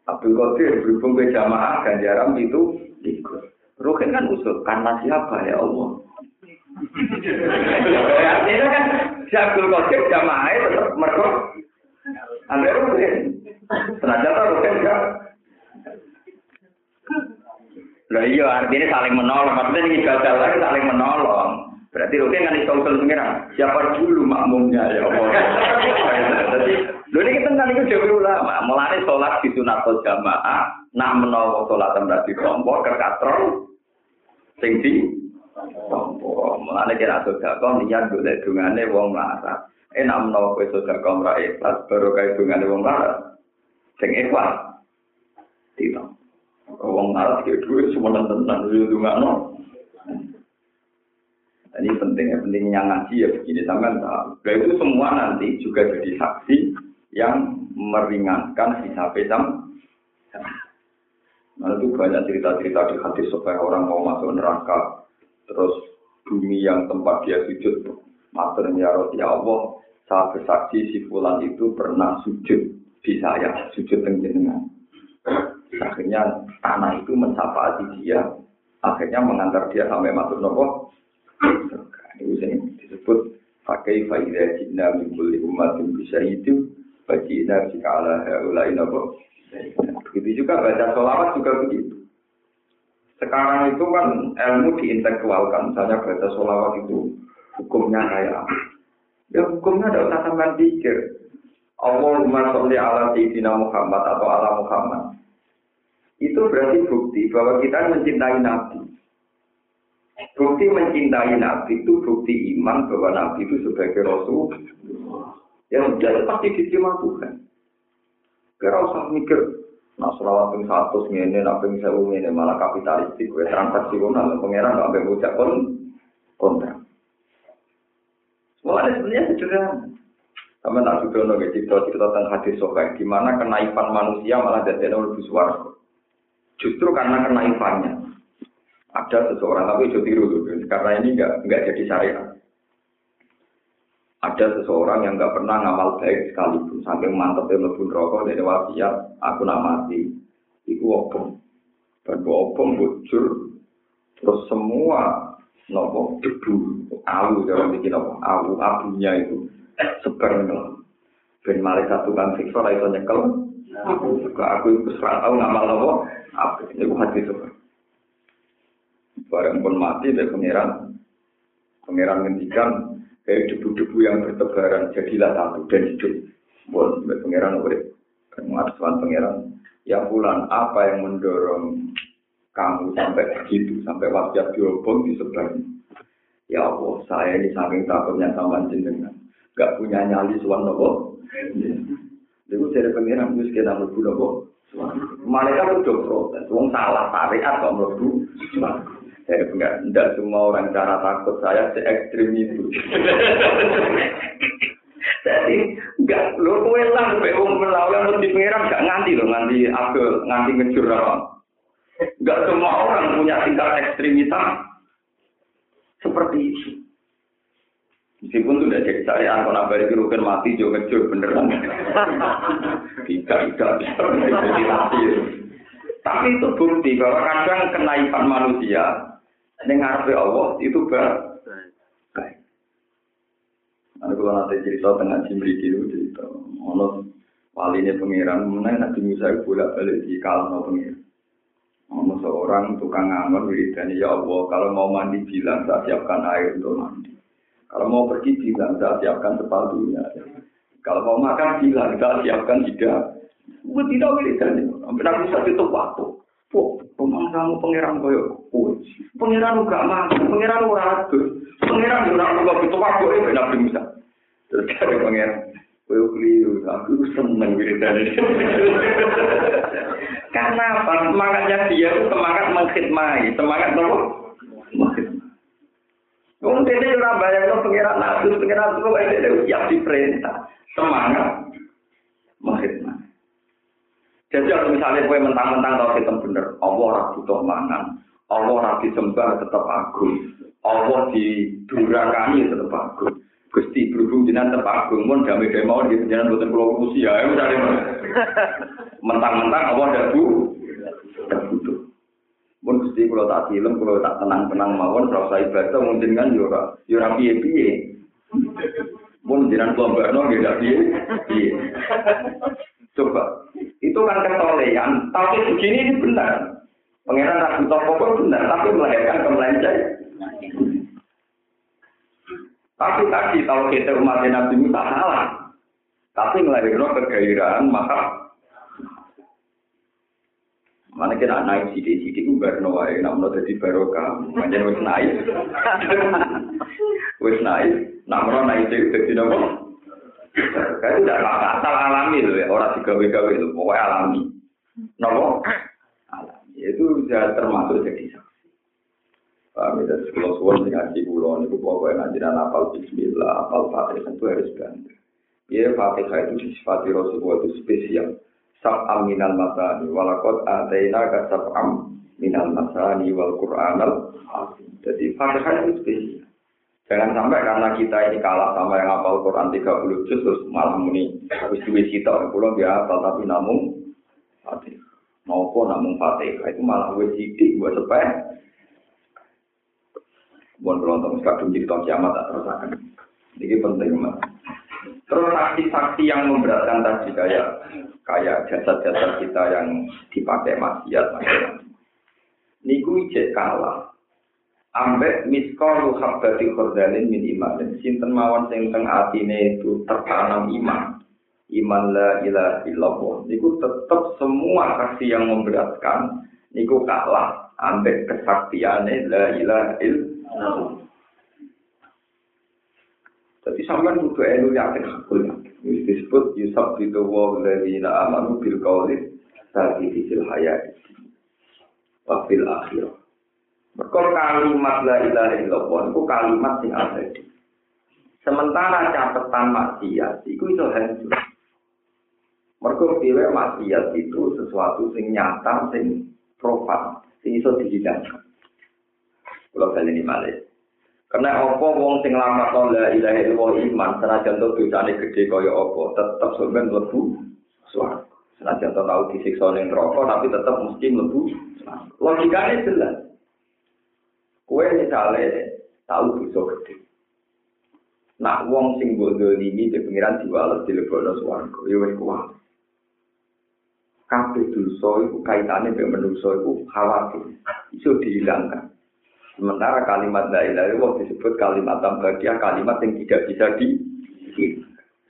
Abdul Qadir berhubung ke jamaah ganjaran itu ikut. Rukin kan usul karena siapa ya Allah. Artinya kan si Abdul Qadir jamaahnya tetap mereka. Ambil Rukin. Tuh Rukin enggak. Lah iya artinya saling menolong. Maksudnya ini ibadah lagi saling menolong. Berarti lo kan iso usul pengiran. Siapa dulu makmumnya ya Allah. lo ini kita nanti iku dulu lah. Melani salat di sunat jamaah. nak menawa sholat tembak di kelompok sing di Tinggi. Kelompok. Melani kira sudah kau niat gue dungane wong larat. Eh nak menolak besok dari kau merai. Pas baru kayak dungane wong larat. Sing ikhlas. Tidak. Wong lara kira dulu tenan tentang dungane. Ini pentingnya, pentingnya ngaji ya begini sampai tahu. Nah, itu semua nanti juga jadi saksi yang meringankan hisab sam. Nah itu banyak cerita-cerita di hati supaya orang mau masuk neraka, terus bumi yang tempat dia sujud, maternya roti ya Allah, saya bersaksi si Fulan itu pernah sujud di saya, sujud dengan Akhirnya tanah itu mensapati dia, akhirnya mengantar dia sampai masuk nopo ini yang disebut pakai faidah jina mimpul umat yang bisa itu bagi nabi kala ulai nabo. Begitu juga baca sholawat juga begitu. Sekarang itu kan ilmu diintelektualkan, misalnya baca sholawat itu hukumnya kayak Ya hukumnya ada usah sampai pikir. Allahumma sholli ala sayyidina Muhammad atau ala Muhammad. Itu berarti bukti bahwa kita mencintai Nabi. Bukti mencintai Nabi itu bukti iman bahwa Nabi itu sebagai Rasul. Yang sudah pasti diterima Tuhan. Kira usah mikir, nah selawat yang satu ini, nah yang sewu ini malah kapitalistik, gue transaksional, pengeran nggak sampai ucap pun kontrak. Soalnya sebenarnya sederhana. Sama tak sudah nongol cerita cerita tentang hadis sokai, gimana kenaifan manusia malah jadi lebih suara. Justru karena kenaifannya, ada seseorang tapi itu tiru tuh karena ini nggak nggak jadi syariat ada seseorang yang nggak pernah ngamal baik sekalipun saking mantep yang lebih rokok dari wasiat aku nak mati. Itu opong dan opong bocor terus semua nopo debu awu jangan bikin apa? Awu abunya itu sebar ngelam. Ben malih satu kan siksa itu nyekel. Aku aku itu serang tahu ngamal nopo? Apa itu hati sebar Barang pun mati dari pangeran. Pangeran ngendikan kayak debu-debu yang bertebaran jadilah satu dan hidup. Pun pangeran urip. Mengatakan pangeran, ya bulan apa yang mendorong kamu sampai begitu, sampai wasiat diobong disebar. Ya Allah, saya ini saking takutnya sama jenengan. Gak punya nyali suan nopo. Lalu saya pengiran terus kita mlebu nopo. Malaikat udah protes, wong salah tarik atau mlebu. Saya enggak, enggak semua orang cara takut saya se ekstrim itu. Jadi enggak lo kowe lah kowe wong melawan mesti pengiran enggak nganti lo nganti aku nganti ngejur. Enggak semua orang punya tingkat ekstremitas seperti itu. Meskipun sudah jadi syariat, kalau nambah itu rukun mati, juga ngejur beneran. Tidak, tidak, tidak. Tapi itu bukti bahwa kadang kenaifan manusia ini ngarepe Allah itu baik. Nah, kalau nanti cerita tengah cimri itu cerita, ono wali ini pangeran, mana nanti Musa bolak balik di kalam pangeran. Ono seorang tukang ngamon wiridani ya Allah, kalau mau mandi bilang saya siapkan air untuk mandi. Kalau mau pergi bilang saya siapkan sepatunya. Kalau mau makan bilang saya siapkan tidak. Gue tidak sampai Nabi Musa itu waktu. Oh, kamu pangeran koyo kowe. Pangeran gak mati, pangeran ora adus. Pangeran ora kok betul kok e Nabi Musa. Terus kare pangeran, kowe keliru, aku seneng wiridane. Karena apa? Semangatnya dia semangat mengkhidmati, semangat nopo? Wong dene ora bayangno pangeran Nabi, pangeran kok dene siap diperintah. Semangat mengkhidmati. Jadi kalau misalnya kue mentang-mentang tahu kita bener, Allah ora butuh mangan, Allah ora disembah tetap agung, Allah didurakani tetap agung. Gusti berhubung jenengan tetap agung, pun damai damai mau di jenengan buatan pulau Rusia, ya misalnya mentang-mentang Allah tidak bu, tidak butuh. Pun Gusti kalau tak film, kalau tak tenang-tenang mawon, rasa ibadah mungkin kan yura, yura piye piye. Pun jenengan kelompok tidak piye piye. Coba, itu kan ketolehan, tapi begini ini benar. Pengiran tak butuh pokok benar, tapi melahirkan kemelenceng. Tapi tadi kalau kita umat Nabi Musa salah, tapi melahirkan kegairahan maka Mana kita naik sidik-sidik ubar no wae, nak mau jadi barokah, macam wis naik, wis naik, nak mau naik itu jadi nopo. Kayak tidak asal alami loh ya, orang digawe-gawe itu, pokoknya alami. Nopo, alami. Itu sudah termasuk jadi saksi. Paham ya, sekolah suwon ngaji kula niku pokoke ngajiran apal bismillah, apal Fatihah itu harus bantu. Ya Fatihah itu disifati Rasulullah itu spesial. sab'am minal masani walakot ataina ka sab'am minal masani wal qur'anal jadi fatihah itu spesial jangan sampai karena kita ini kalah sama yang hafal Quran 30 juz terus malah muni habis duwe cita pulau dia hafal tapi namun fatihah nopo namun fatihah itu malah wis sidik buat sepeh Bukan kalau untuk kadung jadi kiamat tak terusakan. Ini penting mas. Terus saksi-saksi yang memberatkan tadi kayak kayak jasad-jasad kita yang dipakai maksiat macam Niku ijek kalah. Ambek miskolu habbati khordalin min iman. Sinten mawon sing teng atine itu tertanam iman. Iman la ilaha illallah. Niku tetap semua saksi yang memberatkan. Niku kalah. Ambek kesaktiane la ilaha illallah. Jadi sampean kudu elu yakin hakul Ini disebut Yusuf itu wa ladina amanu bil qawli tadi fil hayat. Wa fil akhirah. Mereka kalimat la ilaha illallah itu kalimat sing abadi. Sementara catatan maksiat itu itu hancur. Mereka pilih maksiat itu sesuatu sing nyata, sing profan, sing iso dihidangkan. Kalau kalian ini malah. Karena apa wong sing lamat la ilaha illallah iman senajan to gede kaya apa tetep sampean mlebu swarga. Senajan to tau disiksa ning neraka tapi tetep mesti mlebu Logikane jelas. Kue misalnya tahu dosa gede. Nak wong sing bodoh ini di pengiran diwales di lebono swarga, ya wis kuat. Kabeh dosa iku kaitane mbek manusa iku khawatir iso dihilangkan. Sementara kalimat la ilaha illallah disebut kalimat tambadia, kalimat yang tidak bisa di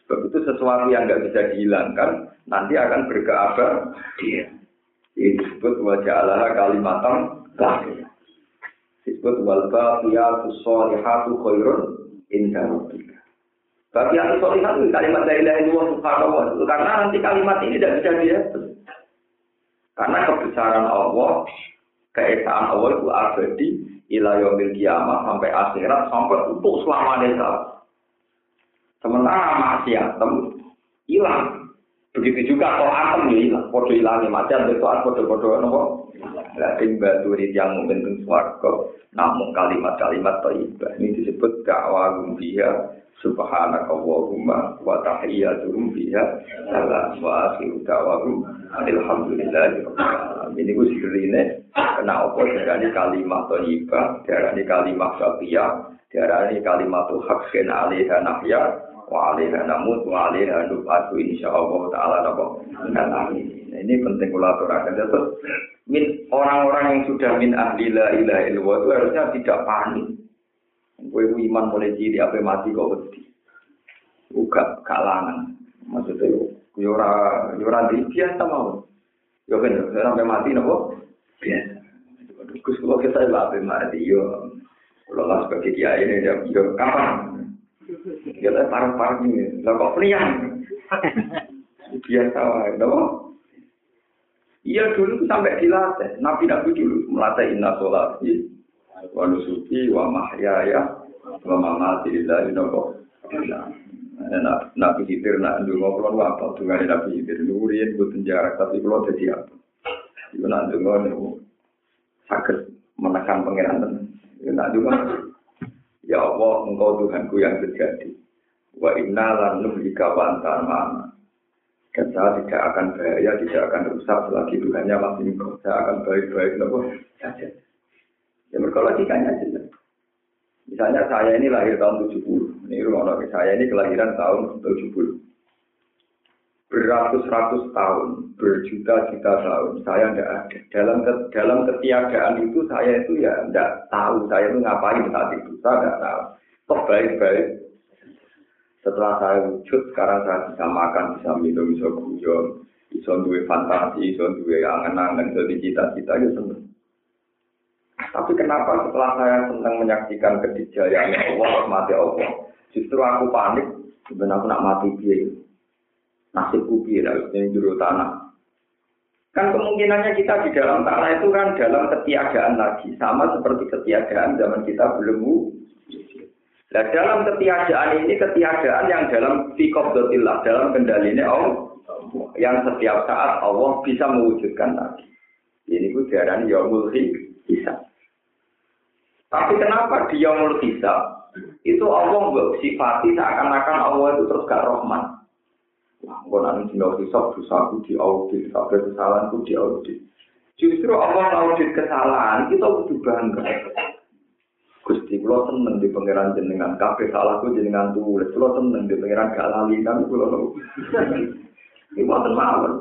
Sebab itu sesuatu yang nggak bisa dihilangkan nanti akan berkeabah dia. Ini disebut wajah Allah kalimatan bahagia. Disebut wal baqiyatu sholihatu khairun inda rabbika. Baqiyatu sholihatu kalimat la ilaha illallah. Karena nanti kalimat ini tidak bisa dihapus. Karena kebesaran Allah, keesaan Allah itu abadi, ila yaumil kiamah sampai akhirat sampai untuk selamanya Sementara maksiat hilang. Begitu juga atom ya hilang, podo hilangnya macam itu podo-podo nopo. Lakin batu yang mungkin suarga, namun kalimat-kalimat thayyibah ini disebut dakwah dia subhanakallahumma wa tahiyyatuhum fiha salam wa akhiru da'wahum alhamdulillah ini ku sirine kena apa? Darani kalimat thayyibah darani kalimat syafiyah darani kalimat haqqin alaiha nahya wa alaiha namut wa alaiha nubatu insyaallah taala amin ini penting kula aturaken terus min orang-orang yang sudah min ahli la ilaha illallah itu harusnya tidak panik Kue iman mulai cilik apa mati kok wedi. Uga kalangan. Maksudnya yo ora yo ora biasa mau. Yo kan sampai mati nopo? Biasa. Gus kalau kita apa mati yo. Kalau lah sebagai kiai ini ya yo kapan? Kita parah-parah ini. Lah kok priang? Biasa wae, nopo? Iya dulu sampai dilatih. Nabi-nabi dulu melatih inna sholat. wa nusuki wa mahyaya wa mamati lillahi nopo Nah, Nabi Khidir nak ndonga kula apa dungane Nabi Khidir nuriyen boten jarak tapi kula dadi apa. Iku nak ndonga niku saged menekan tenan. Ya nak ndonga Ya Allah, engkau Tuhanku yang terjadi. Wa inna lan nuhlika wa anta ma'ana. Dan saya tidak akan bahaya, tidak akan rusak selagi Tuhannya masih engkau. Saya akan baik-baik nopo saja. Ya mereka logikanya jelas. Misalnya saya ini lahir tahun 70. Ini rumah saya ini kelahiran tahun 70. Beratus-ratus tahun, berjuta-juta tahun, saya tidak ada. Dalam dalam ketiadaan itu saya itu ya tidak tahu saya itu ngapain saat itu, saya tidak tahu. Kok baik-baik. Setelah saya wujud, sekarang saya bisa makan, bisa minum, bisa guyon, bisa duwe fantasi, bisa duwe angen-angen, jadi cita-cita itu seneng. Tapi kenapa setelah saya senang menyaksikan kedijayaan Allah, mati Allah, justru aku panik, sebenarnya aku nak mati dia nasib kubi yang juru tanah. Kan kemungkinannya kita di dalam tanah itu kan dalam ketiadaan lagi, sama seperti ketiadaan zaman kita belum Nah dalam ketiadaan ini ketiadaan yang dalam fikobdotillah, dalam kendalinya Allah, yang setiap saat Allah bisa mewujudkan lagi. Ini ku diarani yaumul hisab. Tapi kenapa di yaumul hisab itu Allah sifati seakan-akan Allah itu terus gak rohman. Engkau nanti dino hisap dosaku di audit, sampai kesalahanku di audit. Justru Allah audit kesalahan, kita butuh bangga. Gusti, kalau seneng di pangeran jenengan, kafe salahku jenengan tulis, kalau seneng di pangeran gak lali, kan kalau ini buatan mawar.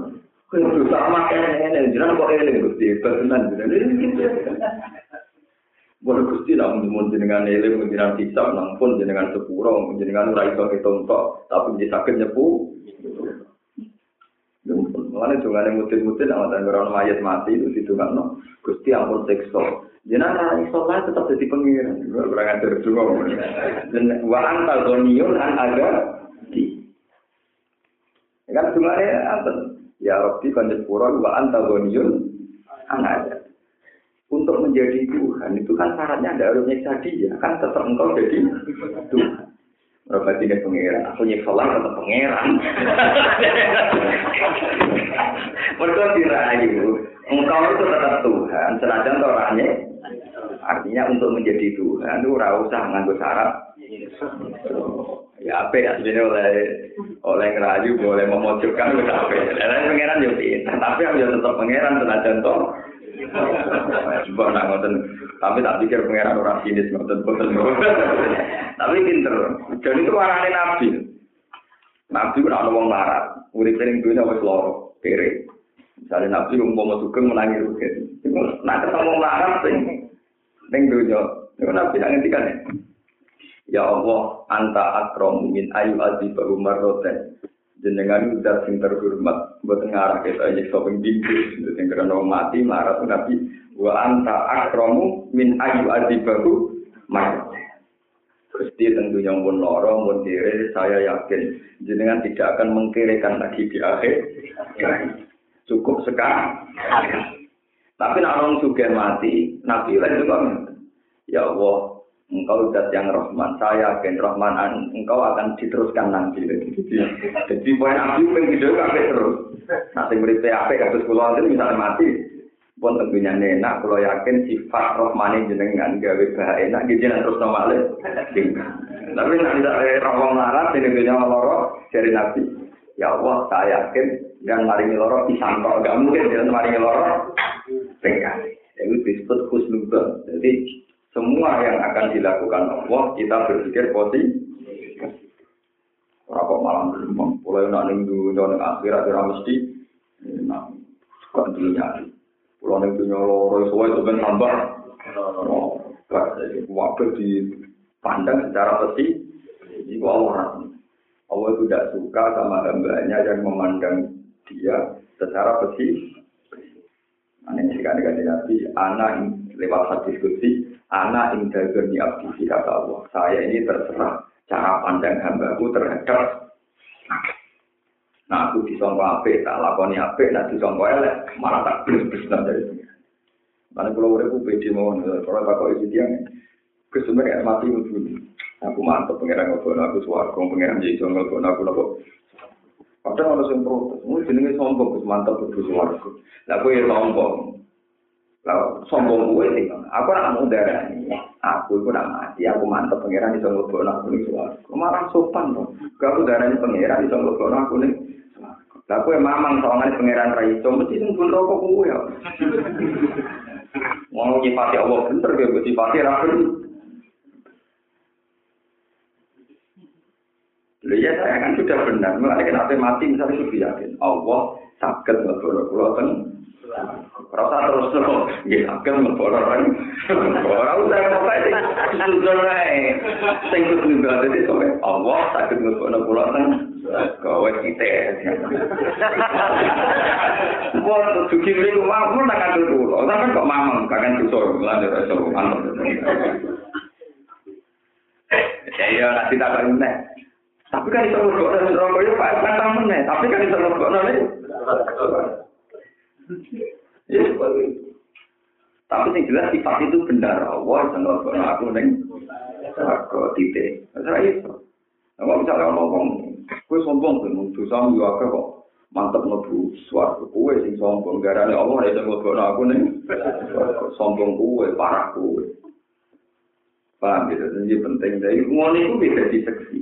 Kau dosa makan ini, jenengan kok ini, Gusti, benar, jenengan. Boleh gusti nak mun jenengan eling mun jenengan hisab nang pun jenengan sepuro mun jenengan ora iso hitung tapi bisa saged nyepu. Mulane dongane mutin-mutin awak dan ora mayat mati itu ditungakno Gusti ampun sekso. Jenengan iso lah tetep dadi pengiran. Ora ngatur donga. Dan wa anta ghaniyun an aga di. Kan dongane apa? Ya Rabbi kan sepuro wa anta ghaniyun an aga untuk menjadi Tuhan itu kan syaratnya ada harus nyiksa dia kan tetap engkau jadi Tuhan Berarti ini pengeran, aku nyiksa lah tetap pengeran. Mereka dirayu, engkau itu tetap Tuhan, senajan orangnya. Artinya untuk menjadi Tuhan itu ora usah nganggo syarat. Ya apa ya sebenarnya oleh oleh ngerayu boleh memojokkan wis apa. Lah pengeran yo tapi aku tetap pengeran senajan toh Coba nak ngoten, tapi tak pikir pangeran orang sinis ngoten boten. Tapi pinter. Dan itu warane nabi. Nabi ora ana wong larat. Urip ning dunya wis loro, kere. Misalnya nabi umpama sugeng menangi rugen. Nah ketemu wong larat sing ning dunya, itu nabi nak ngendikan ya Allah, anta akram min ayu azibahu marroten jenengan udah sing terhormat. Buat ngarah kita aja shopping bingkis yang karena mati marah tuh nabi wa anta akromu min ayu adibahu marah Gusti tentunya pun loro, pun kiri, saya yakin jenengan tidak akan mengkirikan lagi di akhir. Cukup sekarang. Tapi nak orang juga mati, Nabi lain juga. Ya Allah, engkau zat yang Rahman, saya yakin Rahman, engkau akan diteruskan nanti. Jadi poin nabi pun video kafe terus. Nanti beri PAP kasus pulau itu misalnya mati, pun tentunya nenak, kalau yakin sifat Rahman jenengan gawe bahaya enak, gitu terus normalnya. Tapi nanti tidak rawang larat, ini dunia loro dari nabi. Ya Allah, saya yakin dan maringi loro disangkau, gak mungkin jangan maringi loro. Tinggal. Itu disebut khusnubah. Jadi semua yang akan dilakukan Allah, kita berpikir positif. Rokok malam belum mulai nak ning dunia akhirat ora mesti nah kok dunia. Pulau ning dunia loro suwe itu ben tambah. Waktu dipandang secara peti, itu Allah. Allah tidak suka sama hambanya yang memandang dia secara peti. Aneh jika Nabi, anak lewat hadis kutsi, anak ing dalgoni abdi kata Allah. Saya ini terserah cara pandang hambaku terhadap Nah, aku disangka apik, tak lakoni apik, nak disangka elek, malah tak beres-beres dari sini. Karena kalau udah aku pede mau, kalau tak kau isi tiang, kesebenarnya mati itu Aku mantep pengiran ngobrol aku suaraku, pengiran jadi jongol ngobrol aku nopo. Padahal ada yang protes, mungkin jenenge sombong, mantep berdua suaraku. Lah aku ya sombong, Lalu sombong gue sih, aku nak mau darah aku itu nak mati, aku mantep pangeran di sombong gue aku nih suara. Kemarin sopan dong, aku darah pangeran di sombong gue aku nih. Lah gue mamang soalnya pangeran rai itu mesti pun rokok gue ya. Mau nyipati Allah bener gue gue nyipati rapi. ya saya kan sudah benar. Mulai kenapa mati misalnya sudah yakin. Allah sakit kulo ten. Rasa terus terus. Ya ngelbono kan. Orang udah mau kayak sudah naik. Kudu nggak ada sampai Allah sakit ten. Kowe kita. Wah, suci beli rumah pun nak kandung kulo. Tapi kok mamang kakak dosa lanjut dosa mantap. Ya iya nanti tak ini. Tapi kan itu nang rokok itu Pak kata meneh, tapi kan itu mergo nang Tapi yang jelas sifat itu benar. Allah yang mergo aku neng rokok titik. Saya itu. Nah, misalnya ngomong, gue sombong tuh, dosa mu juga kok. Mantep mlebu swarga. Kowe sing sombong garane Allah nek mlebu aku ning sombong kowe parah kowe. Paham gitu jadi penting. Dari ngono itu bisa diseksi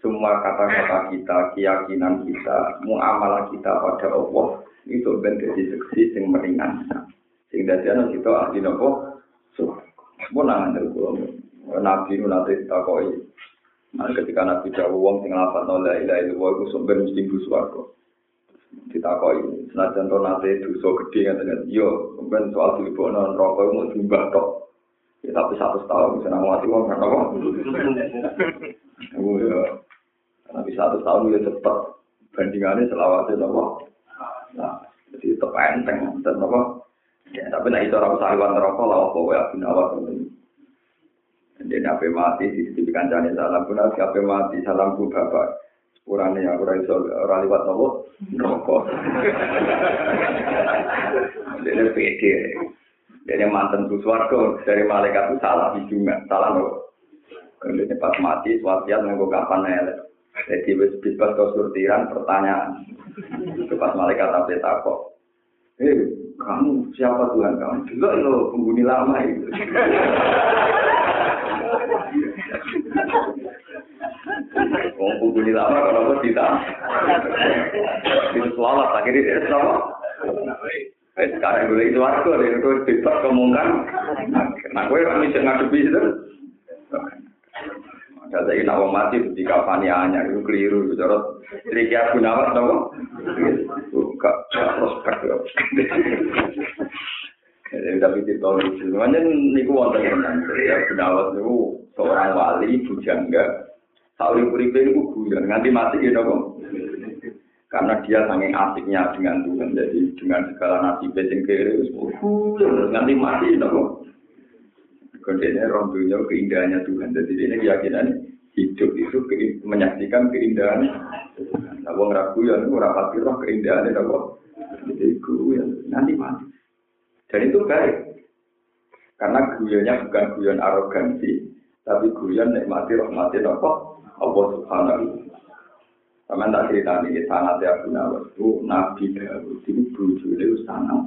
semua kata-kata kita, keyakinan kita, muamalah kita pada Allah itu ben jadi seksi sing meringankan. Sing dadi ana kita ahli napa? So, pun nang ndel kula. Nabi nu nate ditakoki. Nah, ketika Nabi jawab wong sing nglapat la ilaha illallah iku sumber mesti bus warga. Ditakoki, senajan to nate dosa gedhe ngaten yo, ben soal dilebokno neraka mau dimbah tok. Ya, tapi satu tahun bisa nang mati wong kan apa? Oh ya, Nabi satu tahun ya cepat bandingannya selawatnya apa? Nah, jadi tetap enteng dan apa? Ya, tapi nah itu orang sahabat rokok lah apa ya bin awal ini. Jadi nabi mati di sisi kancane salam pun nabi mati salam pun bapak. Kurangnya aku rasa orang lewat nopo rokok. Jadi pede. Jadi mantan suswargo dari malaikat itu salah di juga salah nopo. Kalau pas mati, suatu nggak kapan elek. Jadi bebas kesurtiran pertanyaan. Pas malaikat tapi takok. Eh, kamu siapa Tuhan kamu? Juga lo penghuni lama itu. Wong penghuni lama kenapa tidak? Itu selamat akhirnya dia sama. Eh, sekarang gue itu waktu, itu bebas kemungkan. Nah, gue kan bisa ngadepi itu. Ada saya nak mati di kafani anyar itu keliru itu cara triki aku nawat dong. Buka prospek. Jadi tapi tahun itu, makanya niku wonten tenan. Ya Nawat itu seorang wali bujangga. Tahu uripe niku guyon nganti mati gitu kok. Karena dia saking asiknya dengan Tuhan, jadi dengan segala nasib sing kere, nganti mati gitu kok. Kodenya orang dunia keindahannya Tuhan. Jadi ini keyakinan hidup itu menyaksikan keindahan. Nah, wong ragu ya, itu rapati roh keindahan itu kok. Jadi guru ya, nanti mati. Dan itu baik. Karena guyonnya bukan guyon arogansi, tapi guyon nikmati rahmati nopo Allah subhanahu sama tak cerita ini, sanat ya Nawas itu Nabi Dawud itu bujur itu sangat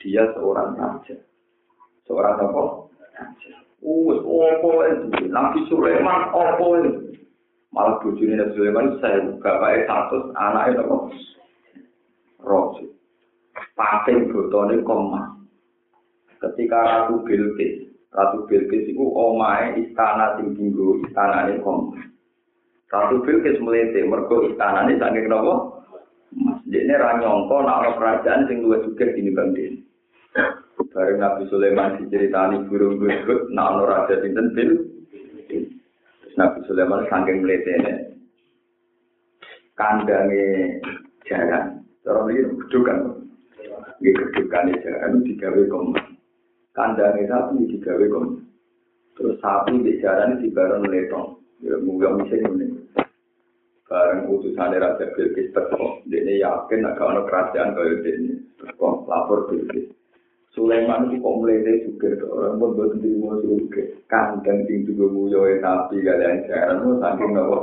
Dia seorang raja. Seorang apa? Wes opo itu Nabi Sulaiman opo itu malah bojone Nabi Sulaiman saya bapak satu anak itu kok rosi pating botone koma. Ketika Ratu Bilqis Ratu Bilqis itu omae istana sing dinggo istanane koma. Ratu Bilqis melete mergo istanane saking napa Mas, ini ranyongko nak kerajaan sing luwih sugih dinimbang dene. Bareng Nabi Sulaiman diceritani burung gurgut, nak ono raja sinten bil. Nabi Sulaiman saking mletene. Kandange jaran. Cara iki gedukan. Nggih gedukane jaran digawe kom. Kandange sapi digawe kom. Terus sapi di jaran dibareng letong. Ya muga mesti ngene. Bareng utusan Raja Bilqis teko, dene yakin nek ono kerajaan kaya dene. Kok lapor Bilqis. Sulaiman itu kok melete juga orang pun buat terima juga kandang sing juga muyo tapi kalian jaran mau saking nopo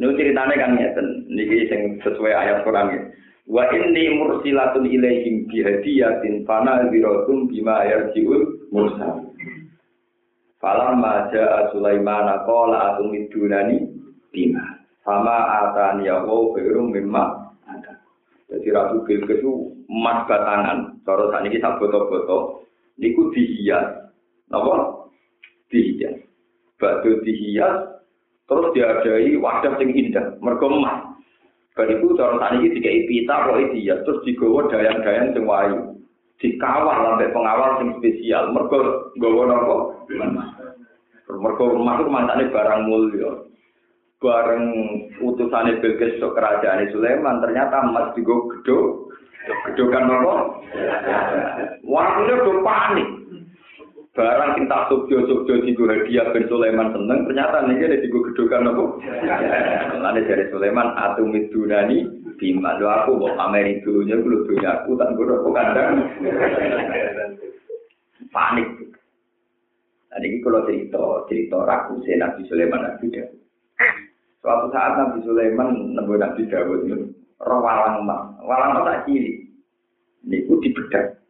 Ini ceritanya kan ngeten, niki sing sesuai ayat Quran ya. Wa inni mursilatun ilaihim bihadiyatin fana ziratum bima yarjiul mursal. Falamma ja'a Sulaiman qala atumidunani bima. Sama atani ya wa khairum mimma Jadi Ratu itu emas batangan, cara saat ini tak foto-foto, niku dihias, apa? Dihias. batu dihias terus diadai wadah sing indah mergo emas. Bariku cara tani iki dikai pita kok dihias terus digawa dayang-dayang sing wayu dikawal sampai pengawal sing spesial mergo nggawa napa? Mergo emas itu mantane barang mulya. Bareng utusane Bilqis ke kerajaan Sulaiman ternyata emas gedho gedhokan apa? Waktunya udah panik. Barang tak subjo subjo digo hadiah ben Sulaiman seneng ternyata nih ada digo gedhokan apa? Lalu dari Sulaiman atu midunani bima. Lo aku mau pamerin dulunya gue dunia aku tak gue aku kandang panik. Nah, ini kalau cerita, cerita raku Nabi Sulaiman Nabi Dawud. Suatu saat Nabi Sulaiman nemu Nabi Dawud itu, roh walang emas, walang emas tak ciri. Ini itu dibedak.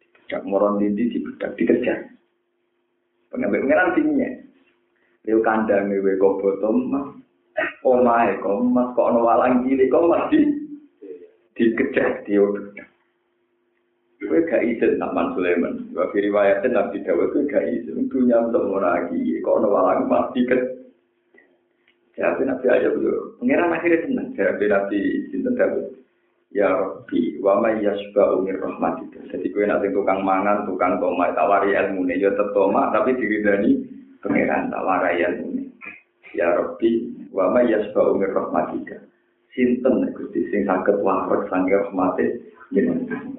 Dibedak, moron dindi dibedak, dikejar. Pengambil pengeran tingginya. Yo kandang ewe kok botol emas. Omae kok emas, kok ada walang ciri, kok emas di dikejar, diobedak. Kowe gak izin Naman Sulaiman. Wa fi riwayatin Nabi Dawud kowe gak izin dunya untuk. Kok ono walang mati ket. Jadi Nabi aja dulu. Pengiran akhirnya senang. Jadi Nabi Sinten Dawud. Ya Rabbi, wa ma yasba'u min rahmatika. Jadi kowe nanti tukang mangan, tukang toma, tawari ilmu ya tetep toma, tapi diridani pengiran tawari ilmu Ya Rabbi, wa ma yasba'u min rahmatika. Sinten Gusti sing saged warak sange rahmate jenengan.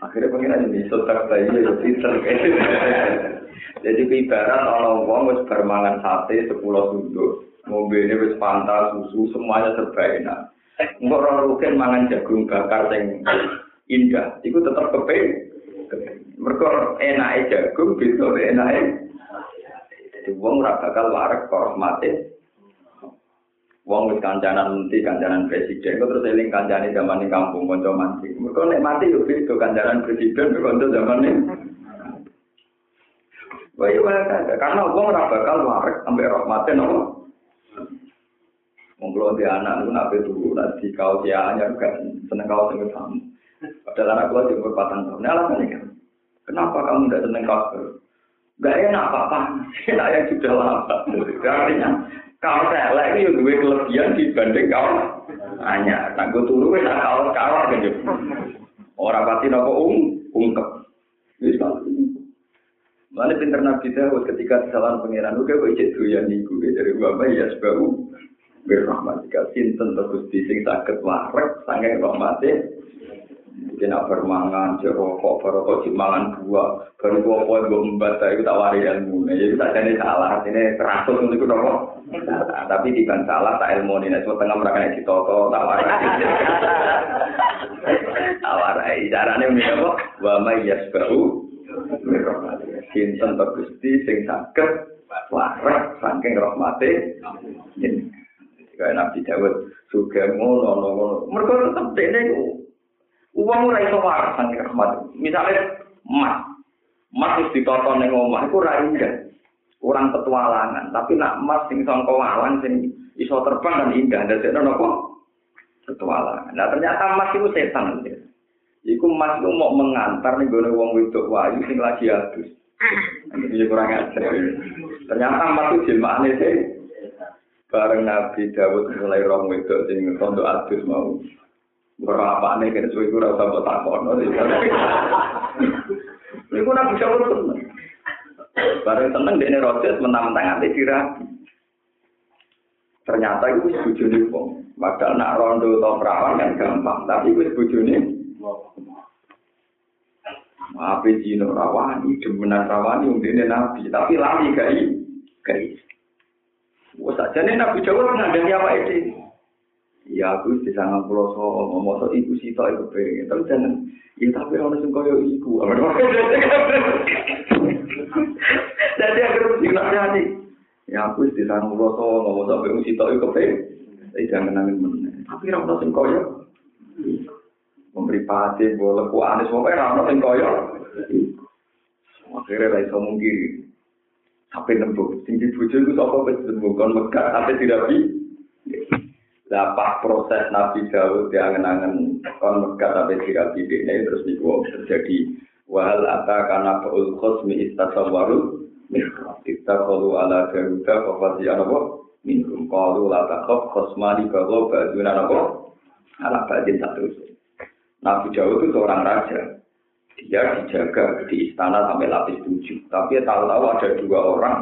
Akhirnya pengiran ini sotak bayi ya pinter. Jadi ibarat kalau wong wis bermangan sate sepuluh sunduk, mobilnya wis pantas susu semuanya serba enak. Enggak orang rugen mangan jagung bakar yang indah, itu tetap keping. Mereka enak jagung, gitu enak. Jadi wong ora bakal warak kok mati. Wong wis kancanan menteri, kancanan presiden, kok terus eling kancane zaman ning kampung kanca mancing. Mergo nek mati yo beda kancanan presiden kok kanca zaman Wah, karena wong ora bakal warak sampai rahmate nopo. Kula di anak niku nak turu nanti kau dia hanya kan seneng kau sing kamu. Padahal anak di umur patang tahun. Nah, alasannya kan, kenapa kamu tidak seneng kau? Gak enak apa-apa, enak yang sudah lama. Artinya, Kau elek itu dua kelebihan dibanding kau hanya. Nah, gue turu wes kau kau kan Orang pasti nopo um ungkep. Bisa. Mana pinter Nabi Dawud ketika kesalahan pangeran, oke kok ijek doyan niku dari bapak ya sebab berrahmatika sinten terus di sing saged warek sange rahmate Mungkin nak bermangan, jerokok, berokok, cimangan buah, baru buah buah gue membaca itu tak wari ilmu. Jadi tak jadi salah, ini teratur untuk itu dong. Tapi di kan salah, tak ilmu ini. Cuma tengah mereka di toko, tak wari. Tak wari. Caranya ini apa? Wa mayyas bau. Sinten tergusti, sing sakit, warek, saking rahmati. Kayak Nabi Dawud, juga ngono, ngono. Mereka tetap ini Uang ora iso waras nang rahmat. Misale emas. Emas wis ditoto ning omah iku ora indah. Kurang petualangan, tapi nak emas sing sangka walang sing iso terbang dan indah ndadekno napa? Petualangan. Nah ternyata emas itu setan. Iku emas itu mau mengantar nih gue wong wedok wayu sing lagi adus. Ini kurang ajar. Ternyata emas itu jelmaane sih. Bareng Nabi Dawud mulai rong wedok sing rondo adus mau. Berapa nih kan suwi kurang sama takon. Ini pun aku bisa seneng. Bareng seneng dia rotes mentang-mentang nanti dirapi. Ternyata itu setuju nih kok. Padahal nak rondo atau perawan kan gampang, tapi itu setuju nih. Apa jino rawani, demenan rawani udah nabi, tapi lari gai, gai. Wah saja nih nabi Jawa nggak apa itu. Ya aku di sana pulau so ngomong ibu sih tau ibu pengen. Tapi jangan ya tapi orang sing koyo ibu jadi aku sih nanti ya aku di sana pulau so ngomong so ibu sih tau ibu pengen. Tapi jangan nangis mana tapi orang sing koyo. Memberi pati boleh ku anis pokoknya orang sing koyo. Akhirnya lah iso mungkin sampai nembuk tinggi bujuk itu apa nembuk kon megah sampai tidak bi Dapat proses Nabi Daud yang angen-angen kon Mekah sampai tidak ini terus niku terjadi wahal ata karena baul khosmi. Kita kalau ala garuda kafasi apa? Minhum. Kalau la takhaf khosmani bahwa baduna apa? Ala badin satu. Nabi Dawud itu seorang raja. Dia dijaga di istana sampai lapis tujuh. Tapi tahu-tahu ada dua orang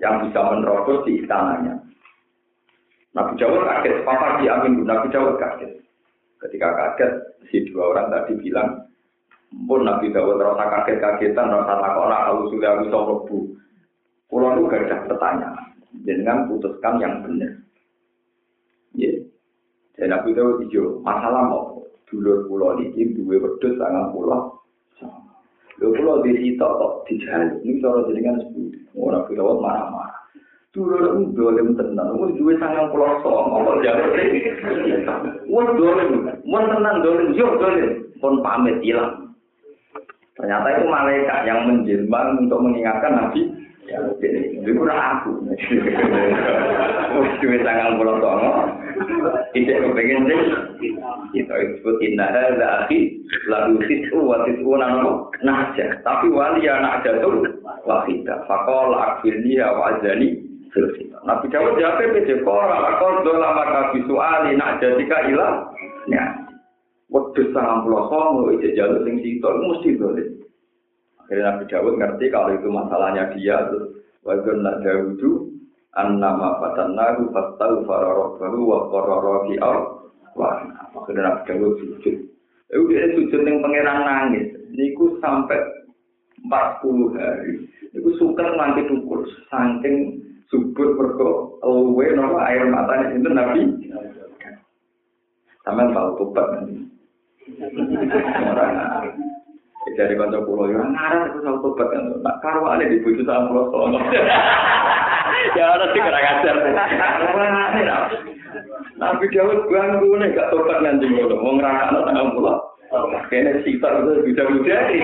yang bisa menerobos di istananya. Nabi Dawud kaget, papa diamin Nabi Dawud kaget. Ketika kaget, si dua orang tadi bilang, pun Nabi Dawud rasa kaget-kagetan, rasa takut, kalau sudah aku bu. Pulau itu gak ada pertanyaan. Dengan putuskan yang benar. Ya. Dan Nabi Dawud hijau, masalah mau dulur pulau ini dua wedus sangat pulau Lho kula di sitok kok dijaluk. Ini cara jenengan sepundi. Ora kira marah-marah. Dulu lu dolim tenan, lu duwe sangang pulau songo, kok jaluk Wah dolim, mau tenang dolim, yuk dolim, pun pamit hilang. Ternyata itu malaikat yang menjelma untuk mengingatkan Nabi. Ya, itu kurang aku. Duwe sangang pulau songo, tidak kepengen sih. Kita disebut indah ada akhi lalu tisu wa tisu nano nahja. Tapi wali anak jatuh wahida. Fakol akhirnya wa azani selesai. Nabi Dawud jawab pede koral. Akol dola maka bisu ali nak jadika ilah. Ya. Wedus sangat pulau songo itu jalur sing situ mesti boleh. Akhirnya Nabi Dawud ngerti kalau itu masalahnya dia tuh. Wajar nak Dawudu annama fatannahu fastaghfara rabbahu wa qarra rafi'al wah akhirnya Nabi Dawud sujud. Itu dia sujud yang pangeran nangis. Niku sampai 40 hari. Niku suka nanti tukur saking subur berko luwe nama air matanya itu Nabi? Sama tahu nanti. Dari kanca pulau yang ngarang aku tahu tupat kan. Tak karwane di bujuk sama pulau ya ada sih kurang ajar. Nabi Dawud ganggu nih gak tobat nanti ngono, mau ngerakak tanggal pulau. Kayaknya sitar itu bisa menjadi.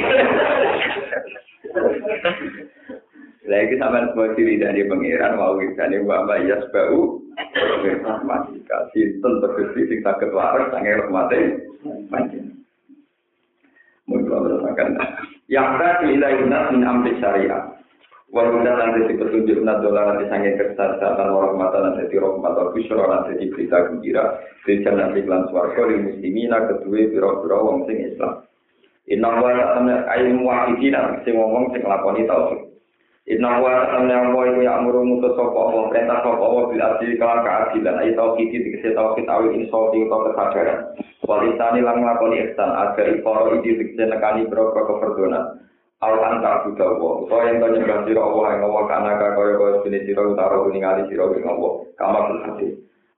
Lagi sama sebuah ciri dari pangeran mau kita nih bapak Yas Bau, masih kasih tentu kesih sing sakit waras sangat. Mungkin kalau. Yang tadi ilahi min amri syariah. Walau dan jadi petunjuk nadola nanti sange kertas dan warahmatan nanti di rahmat atau bisyara nanti di berita gembira di jalan iklan suarga di muslimina kedua biro-biro wong sing Islam. Inna wa ta'ala ayu muwahidina sing ngomong sing lakoni tauhid. Inna wa ta'ala wa iku ya'muru mutus sapa Allah perintah sapa Allah bil adil kala keadilan ayu tauhid dikese tauhid awi insofi utawa kesadaran. Walisani lang lakoni ihsan agar iporo iki dikese nekani biro-biro keperdonan. Al anta buta wa utawa yang banyak nyembah sira Allah yang Allah kana ka kaya kaya sini sira utara ningali sira ing Allah. Kama berhati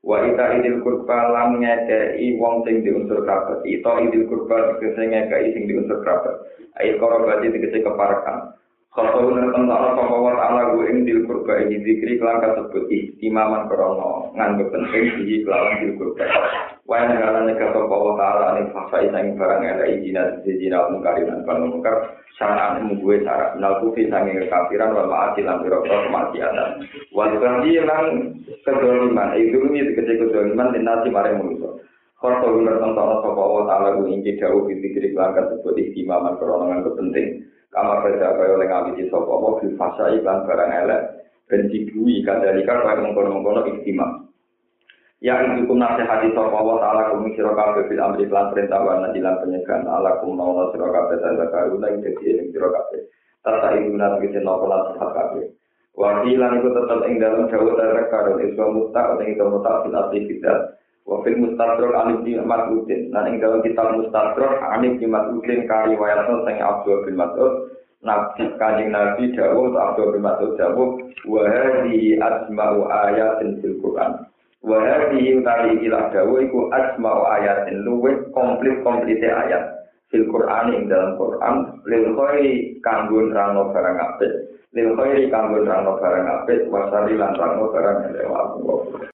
wa ita idil kurba lan ngekei wong sing diunsur kerabat. Ita idil kurba tegese ngekei sing diunsur kerabat. Ayo korobati tegese keparakan Kalau nonton tak apa wa taala gue ing dil kurba ini dikri kelan kasebut istimaman krono nganggep penting di kelawan dil kurba. Wa yang ngarane kata wa taala ning fasa isang barang ada izin di jina mungkari lan mungkar syara'an gue syarat minal kufi sangi kekafiran wal ma'asi lan biro-biro kemaksiatan. Wal ganti lan kedoliman, itu ini dikecil kedoliman dan nasi maring manusia. Korto lunar tentang sopa wa ta'ala gue ingin jauh di pikir iklan tersebut istimaman keronongan kepenting. Kamar kerja kaya oleh ngawiti sapa? Apa fil fasa iklan barang elek? Ben dibui kadalika kaya mengkono-mengkono istimam Ya hukum nasihati sapa wa ta'ala kum sira fil amri lan perintah wa nadilan penyegan ala kum nawa sira kabeh ta karuna ing dadi ing sira kabeh. Tata ibuna tegese napa lan sehat kabeh. Wa lan iku tetep ing dalem jawa ta karo iso muta ing itu muta fil asli wa fil mustadrak alif di Mas'udin. Lan ing dalam kitab mustadrak alif di Mas'udin kari wayatno sing Abdul bin Mas'ud Nabi kanjeng Nabi Dawud Abdul bin Mas'ud Dawud wa hadhihi asma'u ayatin fil Qur'an. Wa hadhihi utawi ilah Dawud iku asma'u ayatin luwih komplit komplite ayat fil Qur'an ing dalam Qur'an. Lil khairi kanggo nerangno barang apik. Lil khairi kanggo nerangno barang apik wasari lan nerangno barang elek